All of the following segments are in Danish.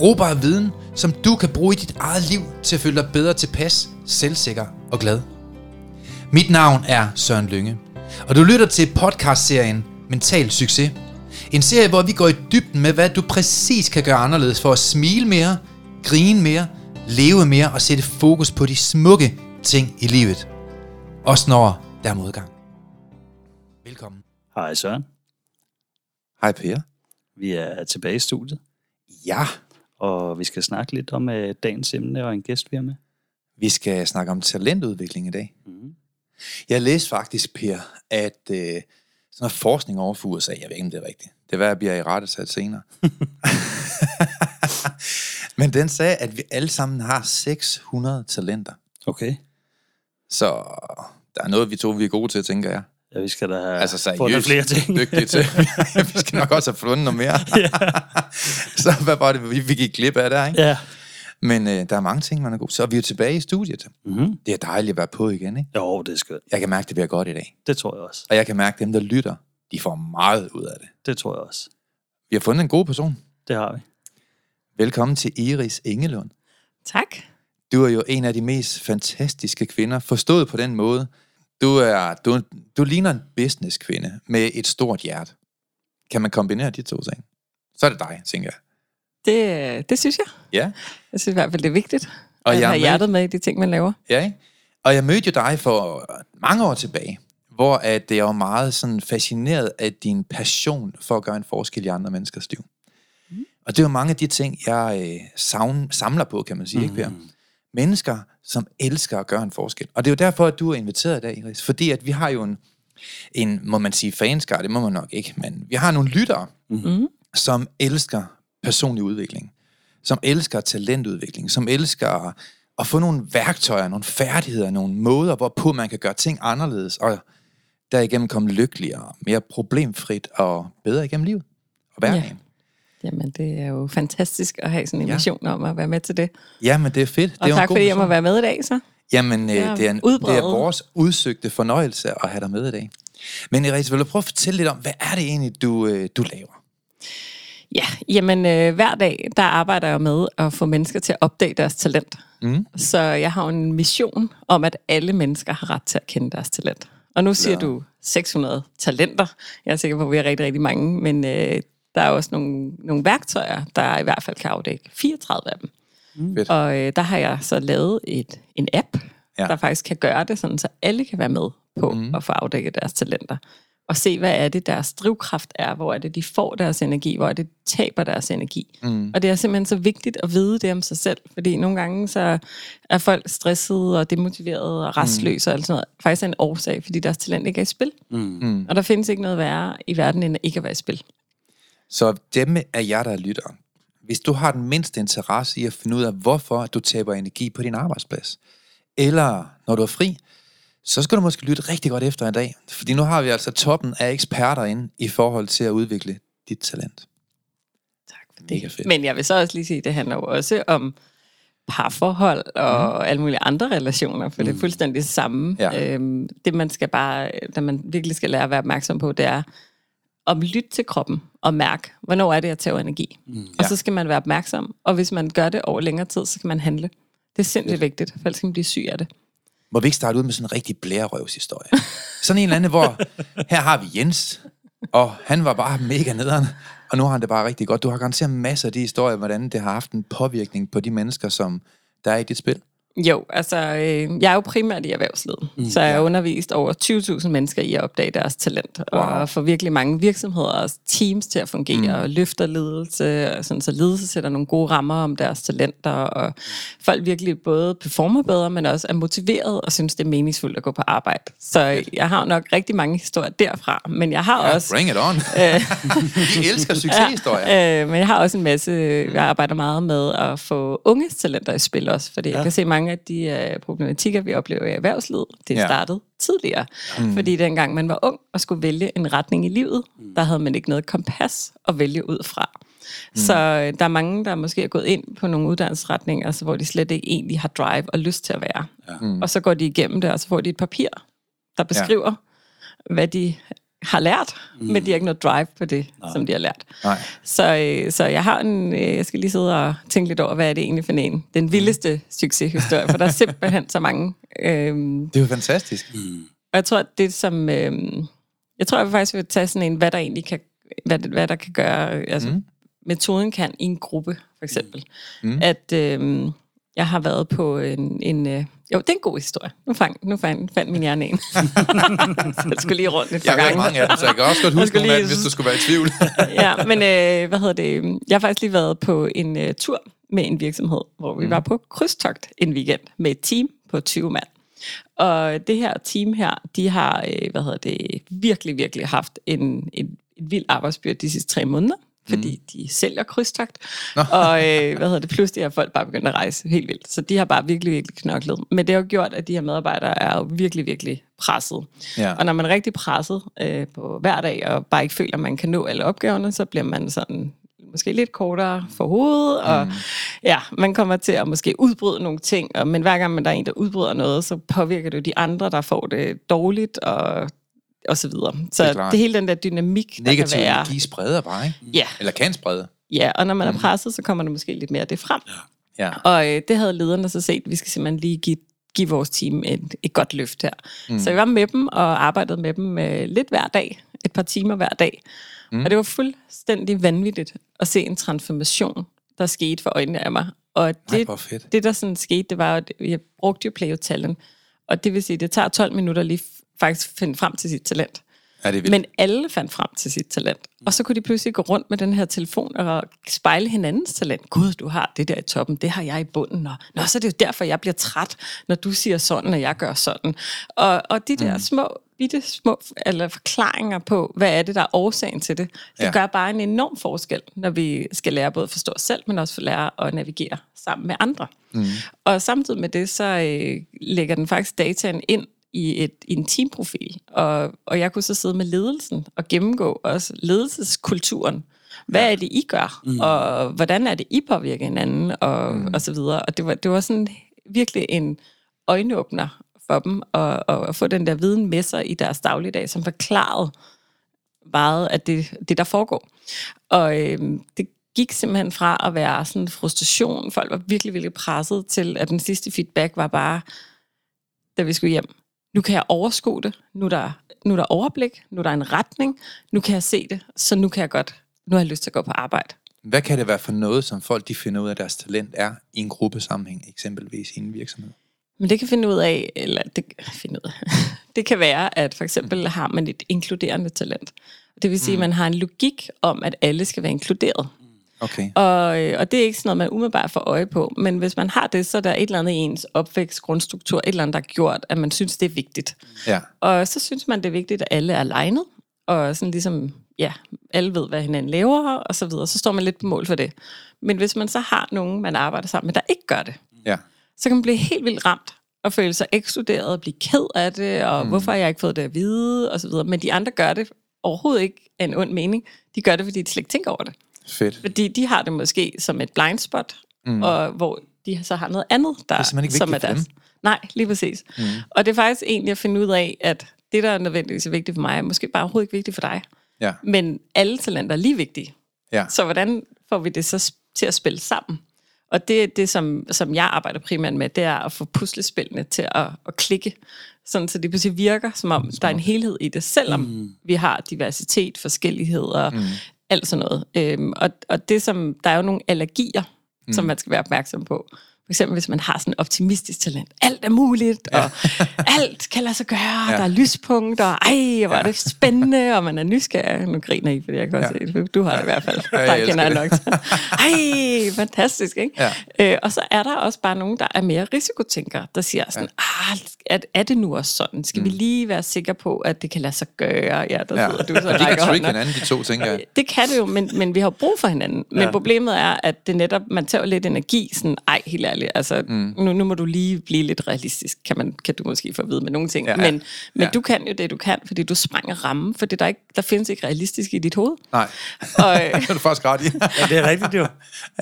Brugbar viden, som du kan bruge i dit eget liv til at føle dig bedre tilpas, selvsikker og glad. Mit navn er Søren Lynge, og du lytter til podcastserien Mental Succes. En serie, hvor vi går i dybden med, hvad du præcis kan gøre anderledes for at smile mere, grine mere, leve mere og sætte fokus på de smukke ting i livet. Også når der er modgang. Velkommen. Hej Søren. Hej Per. Vi er tilbage i studiet, Ja, og vi skal snakke lidt om uh, dagens emne og en gæst, vi har med. vi skal snakke om talentudvikling i dag. Mm. Jeg læste faktisk, Per, at øh, sådan noget forskning over for USA, jeg ved ikke, om det er rigtigt. Det er hvad, jeg bliver i rette sat senere. Men den sagde, at vi alle sammen har 600 talenter. Okay. Så der er noget, vi to vi er gode til, tænker jeg. Ja, vi skal da have Altså fundet seriøst flere ting. dygtige til. vi skal nok også have fundet noget mere. så hvad var det, vi, vi gik glip af der, ikke? ja. Men øh, der er mange ting, man er god. Så er vi jo tilbage i studiet. Mm-hmm. Det er dejligt at være på igen, ikke? Jo, det er skønt. Jeg kan mærke, det bliver godt i dag. Det tror jeg også. Og jeg kan mærke, at dem, der lytter, de får meget ud af det. Det tror jeg også. Vi har fundet en god person. Det har vi. Velkommen til Iris Engelund. Tak. Du er jo en af de mest fantastiske kvinder, forstået på den måde. Du, er, du, du ligner en businesskvinde med et stort hjerte. Kan man kombinere de to ting? Så er det dig, tænker jeg. Det, det synes jeg. Ja, Jeg synes i hvert fald, det er vigtigt Og at jeg have med. hjertet med i de ting, man laver. ja ikke? Og jeg mødte jo dig for mange år tilbage, hvor at jeg var meget sådan fascineret af din passion for at gøre en forskel i andre menneskers liv. Mm. Og det er jo mange af de ting, jeg øh, savn, samler på, kan man sige, mm. ikke Per? Mennesker, som elsker at gøre en forskel. Og det er jo derfor, at du er inviteret i dag, Iris. Fordi at vi har jo en, en må man sige, fanskar, det må man nok ikke, men vi har nogle lyttere, Mm. som elsker personlig udvikling, som elsker talentudvikling, som elsker at få nogle værktøjer, nogle færdigheder, nogle måder, hvorpå man kan gøre ting anderledes, og derigennem komme lykkeligere, mere problemfrit og bedre igennem livet og hverdagen. Jamen, det er jo fantastisk at have sådan en Ja. mission om at være med til det. Ja, men det er fedt. det Og er jo en tak god fordi jeg må være med i dag, så. Jamen, øh, Ja, det, er en, det er vores udsøgte fornøjelse at have dig med i dag. Men Iris, vil du prøve at fortælle lidt om, hvad er det egentlig, du, øh, du laver? Ja, jamen øh, hver dag, der arbejder jeg med at få mennesker til at opdage deres talent. Mm. Så jeg har en mission om, at alle mennesker har ret til at kende deres talent. Og nu siger Ja. du 600 talenter. Jeg er sikker på, at vi har rigtig, rigtig mange, men øh, der er også nogle, nogle værktøjer, der i hvert fald kan afdække 34 af dem. Fedt. Og øh, der har jeg så lavet et, en app, Ja. der faktisk kan gøre det, sådan, så alle kan være med på mm. at få afdækket deres talenter. Og se, hvad er det, deres drivkraft er, hvor er det, de får deres energi, hvor er det, de taber deres energi. Mm. Og det er simpelthen så vigtigt at vide det om sig selv, fordi nogle gange så er folk stressede og demotiverede og restløse og alt sådan noget. Faktisk er en årsag, fordi deres talent ikke er i spil. Mm. Mm. Og der findes ikke noget værre i verden, end at ikke at være i spil. Så dem af jer, der lytter, hvis du har den mindste interesse i at finde ud af, hvorfor du taber energi på din arbejdsplads, eller når du er fri, så skal du måske lytte rigtig godt efter i dag. Fordi nu har vi altså toppen af eksperter inde i forhold til at udvikle dit talent. Tak for Mega fedt. Men jeg vil så også lige sige, at det handler jo også om parforhold og mm. alle mulige andre relationer, for mm. det er fuldstændig det samme. Ja. Øhm, det man skal bare, det man virkelig skal lære at være opmærksom på, det er at lytte til kroppen og mærke, hvornår er det, jeg tager energi. Mm. Og Ja. så skal man være opmærksom, og hvis man gør det over længere tid, så skal man handle. Det er sindssygt vigtigt, for ellers kan man blive syg af det. Må vi ikke starte ud med sådan en rigtig blærerøvshistorie? Sådan en eller anden, hvor her har vi Jens, og han var bare mega nederen, og nu har han det bare rigtig godt. Du har garanteret masser af de historier, hvordan det har haft en påvirkning på de mennesker, som der er i dit spil. Jo, altså, øh, jeg er jo primært i erhvervslivet, mm, så jeg har undervist over 20.000 mennesker i at opdage deres talent, wow. og få virkelig mange virksomheder og teams til at fungere, mm. og løfter ledelse, og sådan, så ledelse sætter nogle gode rammer om deres talenter, og folk virkelig både performer bedre, men også er motiveret og synes, det er meningsfuldt at gå på arbejde. Så jeg har nok rigtig mange historier derfra, men jeg har Ja, også... bring it on. Vi elsker succeshistorier. Ja, øh, men jeg har også en masse, jeg arbejder meget med at få unges talenter i spil også, fordi ja. jeg kan se mange af de uh, problematikker, vi oplever i erhvervslivet, det Ja. ja. startede tidligere. Mm. Fordi dengang man var ung og skulle vælge en retning i livet, mm. der havde man ikke noget kompas at vælge ud fra. Mm. Så øh, der er mange, der måske er gået ind på nogle uddannelsesretninger, altså, hvor de slet ikke egentlig har drive og lyst til at være. Ja. Mm. Og så går de igennem det, og så får de et papir, der beskriver, ja. hvad de har lært, mm. men de har ikke noget drive på det, Nej. som de har lært. Nej. Så, øh, så jeg har en, øh, jeg skal lige sidde og tænke lidt over, hvad er det egentlig for en? Den vildeste succeshistorie, for der er simpelthen så mange. Øhm, Det er jo fantastisk. og jeg tror, at det som, øhm, jeg tror, jeg vil faktisk vil tage sådan en, hvad der egentlig kan, hvad, det- hvad der kan gøre, øh, altså mm. metoden kan i en gruppe, for eksempel. Mm. At øhm, jeg har været på en, en øh, jo, det er en god historie. Nu, fang, nu fandt, fandt min hjerne en. så jeg skulle lige rundt et par Jeg gange. mange af dem, så jeg kan også godt Jeg huske nogle lige- hvis du skulle være i tvivl. ja, men øh, hvad hedder det? Jeg har faktisk lige været på en øh, tur med en virksomhed, hvor vi mm. var på krydstogt en weekend med et team på 20 mand. Og det her team her, de har øh, hvad hedder det, virkelig, virkelig haft en, en, en vild arbejdsbyrde de sidste tre måneder, fordi mm. de sælger krydstogt. og øh, hvad hedder det, pludselig er folk bare begyndt at rejse helt vildt. Så de har bare virkelig, virkelig knoklet. Men det har jo gjort, at de her medarbejdere er jo virkelig, virkelig presset. Ja. Og når man er rigtig presset øh, på hver dag, og bare ikke føler, at man kan nå alle opgaverne, så bliver man sådan måske lidt kortere for hovedet, og mm. ja, man kommer til at måske udbryde nogle ting, og, men hver gang man der er en, der udbryder noget, så påvirker det jo de andre, der får det dårligt, og, og så videre. Så Det det, hele den der dynamik, der Negativ kan være. energi spreder bare, ikke? Ja, Eller kan sprede. ja, og når man er presset, så kommer der måske lidt mere af det frem. Ja. Og øh, det havde lederne så set, vi skal simpelthen lige give, give vores team et, et godt løft her. Mm. Så jeg var med dem og arbejdede med dem øh, lidt hver dag, et par timer hver dag. Mm. Og det var fuldstændig vanvittigt at se en transformation, der skete for øjnene af mig. Og Ej, det, fedt. det der sådan skete, det var, at jeg brugte jo Play Talent. Og det vil sige, det tager 12 minutter lige faktisk finde frem til sit talent. Ja, det er vildt. Men alle fandt frem til sit talent. Og så kunne de pludselig gå rundt med den her telefon og spejle hinandens talent. Gud, du har det der i toppen, det har jeg i bunden. Og, Nå, så er det jo derfor, jeg bliver træt, når du siger sådan, og jeg gør sådan. Og, og de der mm. små, bitte små eller forklaringer på, hvad er det, der er årsagen til det, det Ja. gør bare en enorm forskel, når vi skal lære både at forstå os selv, men også lære at navigere sammen med andre. Mm. Og samtidig med det, så øh, lægger den faktisk dataen ind i, et, i en teamprofil. Og, og jeg kunne så sidde med ledelsen og gennemgå også ledelseskulturen. Hvad er det, I gør? Mm. Og hvordan er det, I påvirker hinanden? Og, mm. og så videre. Og det var, det var sådan virkelig en øjenåbner for dem at, at, få den der viden med sig i deres dagligdag, som forklarede meget af det, det der foregår. Og øhm, det gik simpelthen fra at være sådan en frustration. Folk var virkelig, virkelig presset til, at den sidste feedback var bare, da vi skulle hjem. Nu kan jeg overskue det. Nu er der, nu er der overblik. Nu er der en retning. Nu kan jeg se det. Så nu kan jeg godt, nu har jeg lyst til at gå på arbejde. Hvad kan det være for noget, som folk de finder ud af, at deres talent er i en gruppesammenhæng, eksempelvis i en virksomhed? Men det kan finde ud af, eller det, finde ud af. det kan være, at for eksempel har man et inkluderende talent. Det vil sige, at man har en logik om, at alle skal være inkluderet. Okay. Og, øh, og det er ikke sådan noget, man umiddelbart får øje på. Men hvis man har det, så er der et eller andet i ens opvækst, grundstruktur, et eller andet, der har gjort, at man synes, det er vigtigt. Ja. Og så synes man, det er vigtigt, at alle er legnet. Og sådan ligesom, ja, alle ved, hvad hinanden laver, og så videre. Så står man lidt på mål for det. Men hvis man så har nogen, man arbejder sammen med, der ikke gør det, Ja. så kan man blive helt vildt ramt og føle sig ekskluderet og blive ked af det, og mm. hvorfor har jeg ikke fået det at vide, og så videre. Men de andre gør det overhovedet ikke af en ond mening. De gør det, fordi de slet ikke tænker over det. Fedt. Fordi de har det måske som et blind spot, mm. og hvor de så har noget andet, der Det er ikke som er deres. dem. Nej, lige præcis. Mm. Og det er faktisk egentlig at finde ud af, at det, der er nødvendigvis er vigtigt for mig, er måske bare overhovedet ikke vigtigt for dig. Ja. Men alle talenter er lige vigtige. Ja. Så hvordan får vi det så til at spille sammen? Og det er det, som, som jeg arbejder primært med, det er at få puslespillene til at, at klikke, sådan så det pludselig virker, som om der er en helhed i det, selvom mm. vi har diversitet, forskelligheder, mm. Alt sådan noget. Øhm, og, og det som, der er jo nogle allergier, mm. som man skal være opmærksom på. For eksempel, hvis man har sådan en optimistisk talent. Alt er muligt, og alt kan lade sig gøre, ja. der er lyspunkter, og ej, hvor er det spændende, og man er nysgerrig. Nu griner I, fordi jeg kan ja. se det. Du har det i hvert fald. Ja, Der jeg kender jeg nok til. Ej, fantastisk, ikke? Ja. Øh, og så er der også bare nogen, der er mere risikotænkere, der siger sådan, ah, er, er det nu også sådan? Skal mm. vi lige være sikre på, at det kan lade sig gøre? Ja, der Ja. sidder du så Og de kan trick hinanden, de to, tænker jeg. Det kan det jo, men, men vi har brug for hinanden. Men Ja. problemet er, at det netop, man tager lidt energi, sådan, ej, helt ærligt, altså, mm. nu, nu må du lige blive lidt realistisk, kan, man, kan du måske få at vide med nogle ting. Ja. Ja. Men, men Ja. du kan jo det, du kan, fordi du sprænger rammen, for der, er ikke, der findes ikke realistisk i dit hoved. Nej, Og, det er du faktisk ret i. Ja, det er rigtigt jo.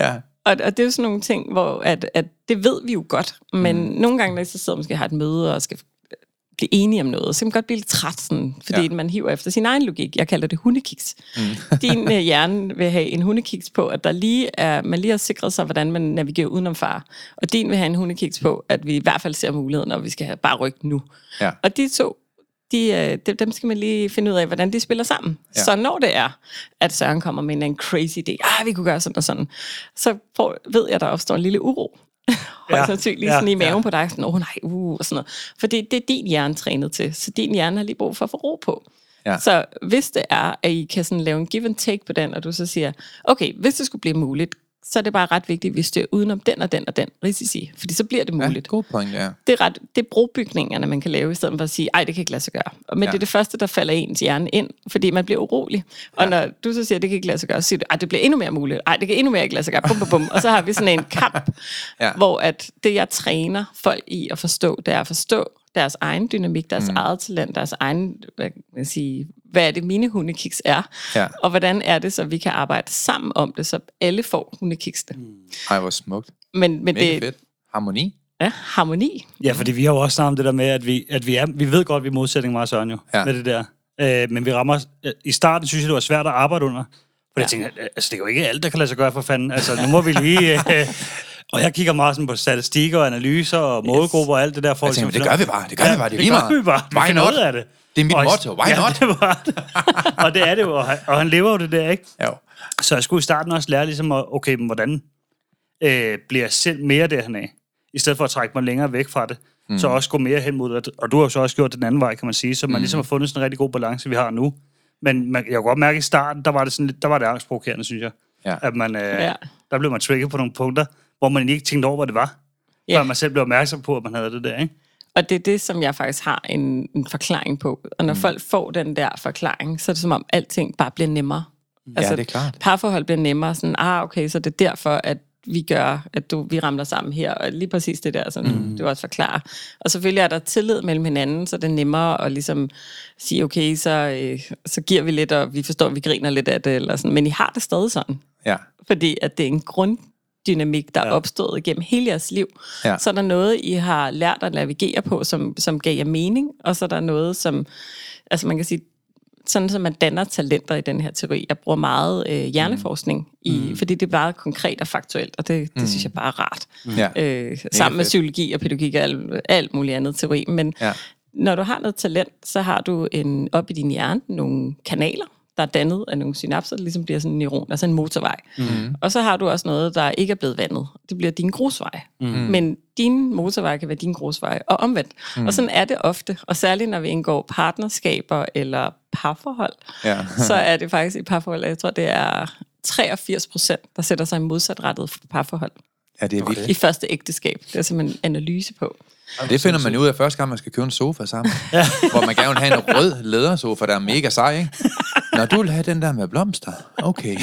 ja. og, og det er jo sådan nogle ting, hvor at, at det ved vi jo godt, men mm. nogle gange, når I så sidder og måske har et møde og skal blive enige om noget, så kan man godt blive lidt træt, sådan, fordi Ja. man hiver efter sin egen logik. Jeg kalder det hundekiks. Mm. Din øh, hjerne vil have en hundekiks på, at der lige er, man lige har sikret sig, hvordan man navigerer udenom far. Og din vil have en hundekiks på, at vi i hvert fald ser muligheden, og vi skal have bare rykke nu. Ja. Og de to, de, øh, de, dem skal man lige finde ud af, hvordan de spiller sammen. Ja. Så når det er, at Søren kommer med en anden crazy idé, ah, vi kunne gøre sådan og sådan, så får, ved jeg, der opstår en lille uro. Højst sandsynligt ja, sådan i maven ja. på dig, sådan, åh oh, nej, uh, og sådan noget. For det, det er din hjerne trænet til, så din hjerne har lige brug for at få ro på. Ja. Så hvis det er, at I kan sådan lave en give and take på den, og du så siger, okay, hvis det skulle blive muligt, så er det bare ret vigtigt, at vi styrer udenom den og den og den risici, fordi så bliver det ja, muligt. god point, ja. Det er, ret, det er brobygningerne, man kan lave, i stedet for at sige, ej, det kan ikke lade sig gøre. Men Ja. ja. det er det første, der falder ens hjerne ind, fordi man bliver urolig. Og Ja. når du så siger, det kan ikke lade sig gøre, så siger du, ej, det bliver endnu mere muligt. Ej, det kan endnu mere ikke lade sig gøre. Bum, bum, bum. Og så har vi sådan en kamp, Ja. ja. hvor at det, jeg træner folk i at forstå, det er at forstå deres egen dynamik, deres mm. eget talent, deres egen, hvad, kan man sige, hvad er det, mine hundekiks er, Ja. og hvordan er det, så vi kan arbejde sammen om det, så alle får hundekiksene. Mm. Ej, hvor smukt. Men, men Mega det fedt. Harmoni. er harmoni. Ja, fordi vi har jo også snakket om det der med, at vi, at vi, er, vi ved godt, at vi er modsætning meget Søren jo, Ja. ja. med det der. Øh, men vi rammer... øh, I starten synes jeg, det var svært at arbejde under. For ja. Ja. jeg tænkte, altså det er jo ikke alt, der kan lade sig gøre for fanden. Altså nu må vi lige... Øh, og jeg kigger meget sådan på statistikker og analyser og målgrupper og alt det der. For Jeg tænker, det gør vi bare. Det gør vi bare. Det er lige gør meget. vi bare. Vi Why finder not? ud af det. Det er mit Og- motto. Why ja, not? Det var det. og det er det jo. Og han, og han lever jo det der, ikke? Ja. Så jeg skulle i starten også lære ligesom, at, okay, men hvordan øh, bliver jeg selv mere derhen af? I stedet for at trække mig længere væk fra det. Mm. Så også gå mere hen mod det. Og du har jo så også gjort det den anden vej, kan man sige. Så man mm. ligesom har fundet sådan en rigtig god balance, vi har nu. Men man, jeg kunne godt mærke, at i starten, der var det, sådan lidt, der var det angstprovokerende, synes jeg. Ja. At man, øh, Ja. der blev man trigget på nogle punkter, hvor man ikke tænkte over, hvad det var. Ja. Før man selv blev opmærksom på, at man havde det der, ikke? Og det er det, som jeg faktisk har en, en forklaring på. Og når mm. folk får den der forklaring, så er det som om alting bare bliver nemmere. Altså, Ja, det er klart. Parforhold bliver nemmere. Sådan, ah, okay, så det er derfor, at vi gør, at du, vi ramler sammen her. Og lige præcis det der, som mm. du også forklarer. Og selvfølgelig er der tillid mellem hinanden, så det er nemmere at ligesom sige, okay, så, øh, så giver vi lidt, og vi forstår, at vi griner lidt af det. Eller sådan. Men I har det stadig sådan. Ja. Fordi at det er en grunddynamik, der er Ja. opstået gennem hele jeres liv. Ja. Så er der noget, I har lært at navigere på, som, som gav jer mening, og så er der noget, som, altså man kan sige, sådan som man danner talenter i den her teori. Jeg bruger meget øh, hjerneforskning, i, mm. fordi det er meget konkret og faktuelt, og det, det mm. synes jeg bare er rart. Ja. Øh, sammen med psykologi og pædagogik og alt, alt muligt andet teori. Men Ja. når du har noget talent, så har du en, op i din hjerne nogle kanaler, der er dannet af nogle synapser, der ligesom bliver sådan en neuron, altså en motorvej. Mm. Og så har du også noget, der ikke er blevet vandet. Det bliver din grusvej. Mm. Men din motorvej kan være din grusvej, og omvendt. Mm. Og sådan er det ofte, og særligt når vi indgår partnerskaber eller parforhold, Ja. så er det faktisk i parforhold, jeg tror, det er 83 procent, der sætter sig i modsatrettet parforhold ja, det er vildt. i første ægteskab. Det er simpelthen en analyse på. Det finder man ud af første gang, man skal købe en sofa sammen. ja. Hvor man gerne vil have en rød lædersofa, der er mega sej, ikke? Når du vil have den der med blomster, okay.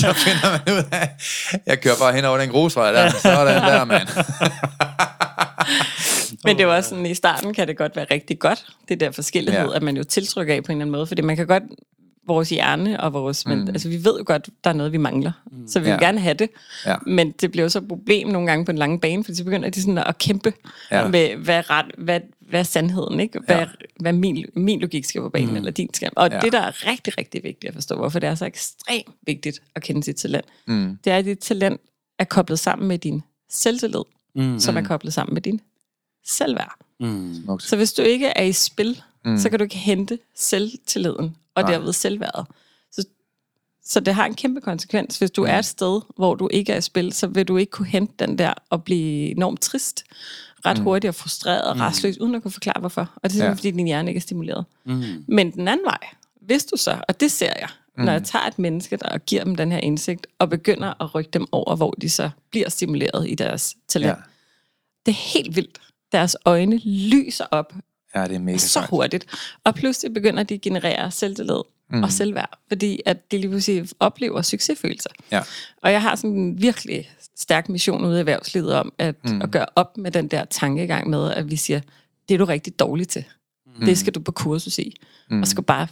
så finder man ud af, jeg kører bare hen over den grusvej der. Så er den der, mand. Men det var også sådan, i starten kan det godt være rigtig godt, det der forskellighed, ja. at man jo tiltrykker af på en eller anden måde, fordi man kan godt, vores hjerne og vores, mm. men, altså vi ved jo godt, der er noget, vi mangler, mm. så vi vil Ja. gerne have det, Ja. men det bliver jo så et problem nogle gange på den lange bane, fordi så begynder de sådan at kæmpe Ja. med, hvad ret, hvad, hvad er sandheden, ikke? Hvad, Ja. hvad min, min logik skal på banen, mm. eller din skal. Og Ja. det, der er rigtig, rigtig vigtigt at forstå, hvorfor det er så ekstremt vigtigt at kende sit talent, mm. det er, at dit talent er koblet sammen med din selvtillid, mm. som er koblet sammen med din selvværd. Smukt. Så hvis du ikke er i spil, mm. så kan du ikke hente selvtilliden, og Nej. derved selvværdet. Så Så det har en kæmpe konsekvens. Hvis du er et sted, hvor du ikke er i spil, så vil du ikke kunne hente den der og blive enormt trist, ret hurtigt og frustreret og restløs, uden at kunne forklare hvorfor. Og det er simpelthen, Ja. fordi din hjerne ikke er stimuleret. Mm. Men den anden vej, hvis du så, og det ser jeg, mm. når jeg tager et menneske, der og giver dem den her indsigt, og begynder at rykke dem over, hvor de så bliver stimuleret i deres talent. Ja. Ja. Det er helt vildt. Deres øjne lyser op Ja, det er mega så hurtigt. Og pludselig begynder de at generere selvtillid mm. og selvværd, fordi at de lige pludselig oplever succesfølelser. Ja. Og jeg har sådan en virkelig stærk mission ude i erhvervslivet om at, mm. at gøre op med den der tankegang med, at vi siger, det er du rigtig dårlig til. Mm. Det skal du på kursus i. Mm. Og skal bare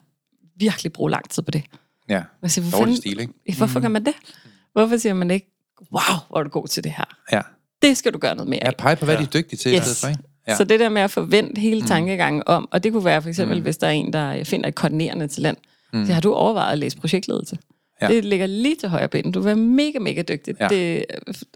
virkelig bruge lang tid på det. Ja. Jeg siger, Dårlig stil, ikke? Hvorfor gør man det? Hvorfor siger man ikke, wow, hvor er du god til det her. Ja. Det skal du gøre noget mere Ja, pege på, hvad Ja. de er dygtige til. i Yes. stedet for, ikke? Ja. Så det der med at forvente hele tankegangen om, og det kunne være for eksempel, mm. hvis der er en, der finder et koordinerende talent, mm. så har du overvejet at læse projektledelse. Ja. Det ligger lige til højre ben. Du være mega, mega dygtig. Ja. Det,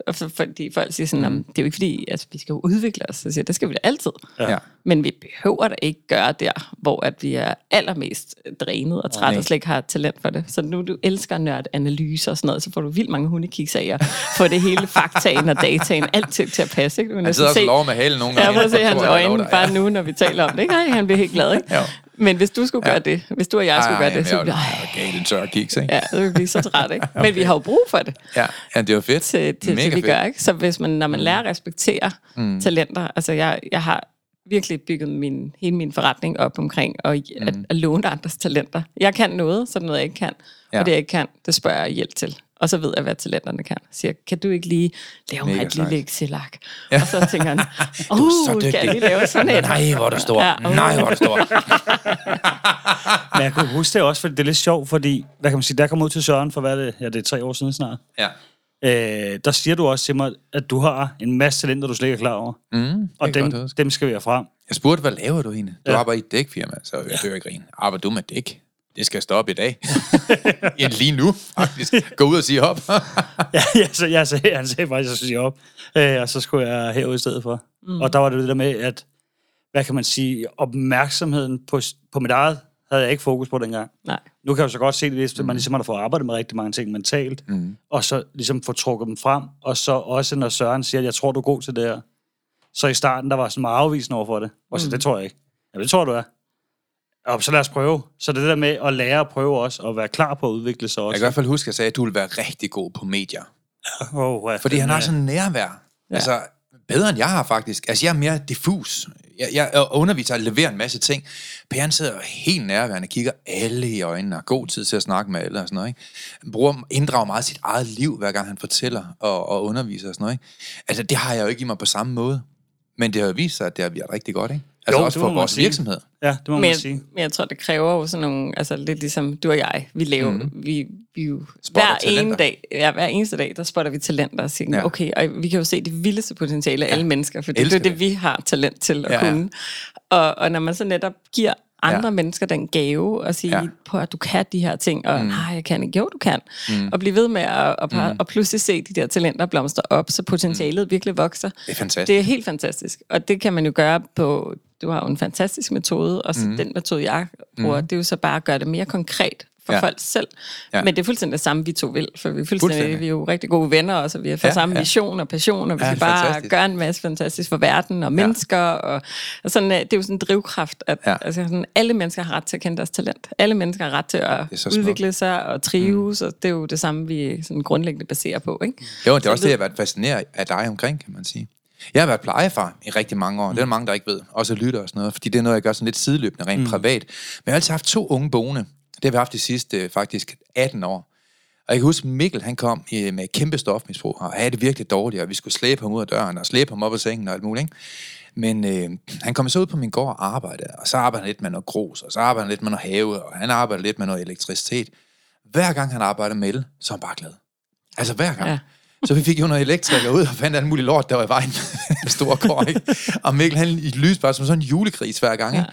og for, fordi folk siger sådan, mm. det er jo ikke fordi, altså, vi skal jo udvikle os. Så siger, jeg, det skal vi da altid. Ja. Men vi behøver da ikke gøre der, hvor at vi er allermest drænet og træt nej. og slet ikke har talent for det. Så nu du elsker nørd analyser og sådan noget, så får du vildt mange hundekiks af at få det hele faktaen og dataen, alt til, at passe. Ikke? Du Han sidder også se- lover med halen nogle gange. prøv at se Jeg hans jeg øjne bare nu, når vi taler om det. Ikke? Ej, han bliver helt glad, ikke? Jo. Men hvis du skulle gøre Ja. det, hvis du og jeg skulle Ej, gøre det, så ville er jeg, galt en tør kiks, ikke? ja, så ville vi blive så træt, ikke? Men vi har jo brug for det Ja, ja det var fedt. til, til, Mega til vi fedt. gør, ikke? Så hvis man, når man lærer at respektere mm. talenter, altså jeg, jeg har virkelig bygget min, hele min forretning op omkring at, mm. at, at låne andres talenter. Jeg kan noget, der noget, jeg ikke kan. Ja. Og det, jeg ikke kan, det spørger jeg hjælp til. Og så ved jeg, hvad talenterne kan. Så siger, jeg, kan du ikke lige lave mig Mega et lille. Excel-ark? Ja. Og så tænker han, uh, så kan jeg lige lave sådan et? Nej, hvor er du stor. Ja, Ja, uh. Nej, hvor er du stor. Men jeg kunne huske det også, fordi det er lidt sjovt, fordi, hvad kan man sige, der kom ud til Søren for, hvad er det, ja, det er tre år siden snart. Ja. Øh, der siger du også til mig, at du har en masse talenter, du slet ikke er klar over. Mm, Og dem, dem skal vi have frem. Jeg spurgte, hvad laver du egentlig? Du Ja. arbejder i et dækfirma, så jeg hører ikke grine. Arbejder du med dæk? Det skal stoppe i dag. ja, lige nu, faktisk. Gå ud og sige op. ja, ja, så jeg sagde, han sagde faktisk, at jeg skulle sige op. Øh, og så skulle jeg herud i stedet for. Mm. Og der var det det der med, at, hvad kan man sige, opmærksomheden på, på mit eget, havde jeg ikke fokus på dengang. Nej. Nu kan jeg jo så godt se det, hvis man ligesom har fået arbejdet med rigtig mange ting mentalt, mm. og så ligesom få trukket dem frem, og så også når Søren siger, at jeg tror, du er god til det her. Så i starten, der var sådan meget afvisende over for det. Og så, mm. det tror jeg ikke. Ja, det tror du er. Og så lad os prøve. Så det der med at lære at prøve også, og være klar på at udvikle sig Jeg også. kan i hvert fald huske, at jeg sagde, at du ville være rigtig god på medier. Oh, ja, Fordi han har sådan nærvær. Ja. Altså, bedre end jeg har faktisk. Altså, jeg er mere diffus. Jeg, jeg underviser og leverer en masse ting. Per han sidder helt nærværende, kigger alle i øjnene, har god tid til at snakke med alle og sådan noget. Ikke? Han bruger, inddrager meget sit eget liv, hver gang han fortæller og, og underviser og sådan noget. Ikke? Altså, det har jeg jo ikke i mig på samme måde. Men det har jo vist sig, at det har virket rigtig godt, ikke? Altså Jo, også for vores sige. virksomhed. Ja, det må Men man jeg, sige. men jeg tror, det kræver jo sådan nogle, altså lidt ligesom du og jeg, vi laver, mm. vi, vi jo, Spotter hver, talenter. ene dag, ja, hver eneste dag, der spotter vi talenter og siger, Ja. ja. okay, og vi kan jo se det vildeste potentiale af alle mennesker, for det er det, vi har talent til at Ja, ja, ja. kunne. Og, og når man så netop giver andre Ja. mennesker den gave og sige, ja. på at du kan de her ting, og mm. nej, jeg kan ikke, jo du kan. Mm. Og blive ved med at og, mm. og pludselig se de der talenter blomstre op, så potentialet mm. virkelig vokser. Det er fantastisk. Det er helt fantastisk, og det kan man jo gøre på, du har jo en fantastisk metode, og så mm. den metode, jeg bruger, mm. det er jo så bare at gøre det mere konkret for Ja. ja. folk selv. Ja. Ja. Men det er fuldstændig det samme, vi to vil, for vi er, fuldstændig, Fuldstændig. vi er jo rigtig gode venner, og så vi har fået Ja, ja, samme ja. ja. vision og passion, og vi Ja, skal bare fantastisk. gøre en masse fantastisk for verden og mennesker, og, og sådan, øh, det er jo sådan en drivkraft, at Ja. ja. altså, sådan, alle mennesker har ret til at kende deres talent. Alle mennesker har ret til at udvikle sig og trives, mm. og det er jo det samme, vi sådan grundlæggende baserer på. Ikke? Jo, det er Så også det, jeg har været fascineret af dig omkring, kan man sige. Jeg har været plejefar i rigtig mange år. Det er der mange, der ikke ved. Også lytter og sådan noget. Fordi det er noget, jeg gør sådan lidt sideløbende, rent mm. privat. Men jeg har altid haft to unge boende. Det har vi haft de sidste øh, faktisk 18 år. Og jeg kan huske, Mikkel han kom øh, med kæmpe stofmisbrug, og havde det virkelig dårligt, og vi skulle slæbe ham ud af døren, og slæbe ham op af sengen og alt muligt. Ikke? Men øh, han kom så ud på min gård og arbejdede, og så arbejdede han lidt med noget grus, og så arbejdede han lidt med noget have, og han arbejdede lidt med noget elektricitet. Hver gang han arbejdede med el, så var han bare glad. Altså hver gang. Ja. Ja. Så vi fik jo noget elektriker ud og fandt alt muligt lort, der var i vejen. en stor kår, ikke? Og Mikkel, han i lys bare som sådan en julekris hver gang, ikke?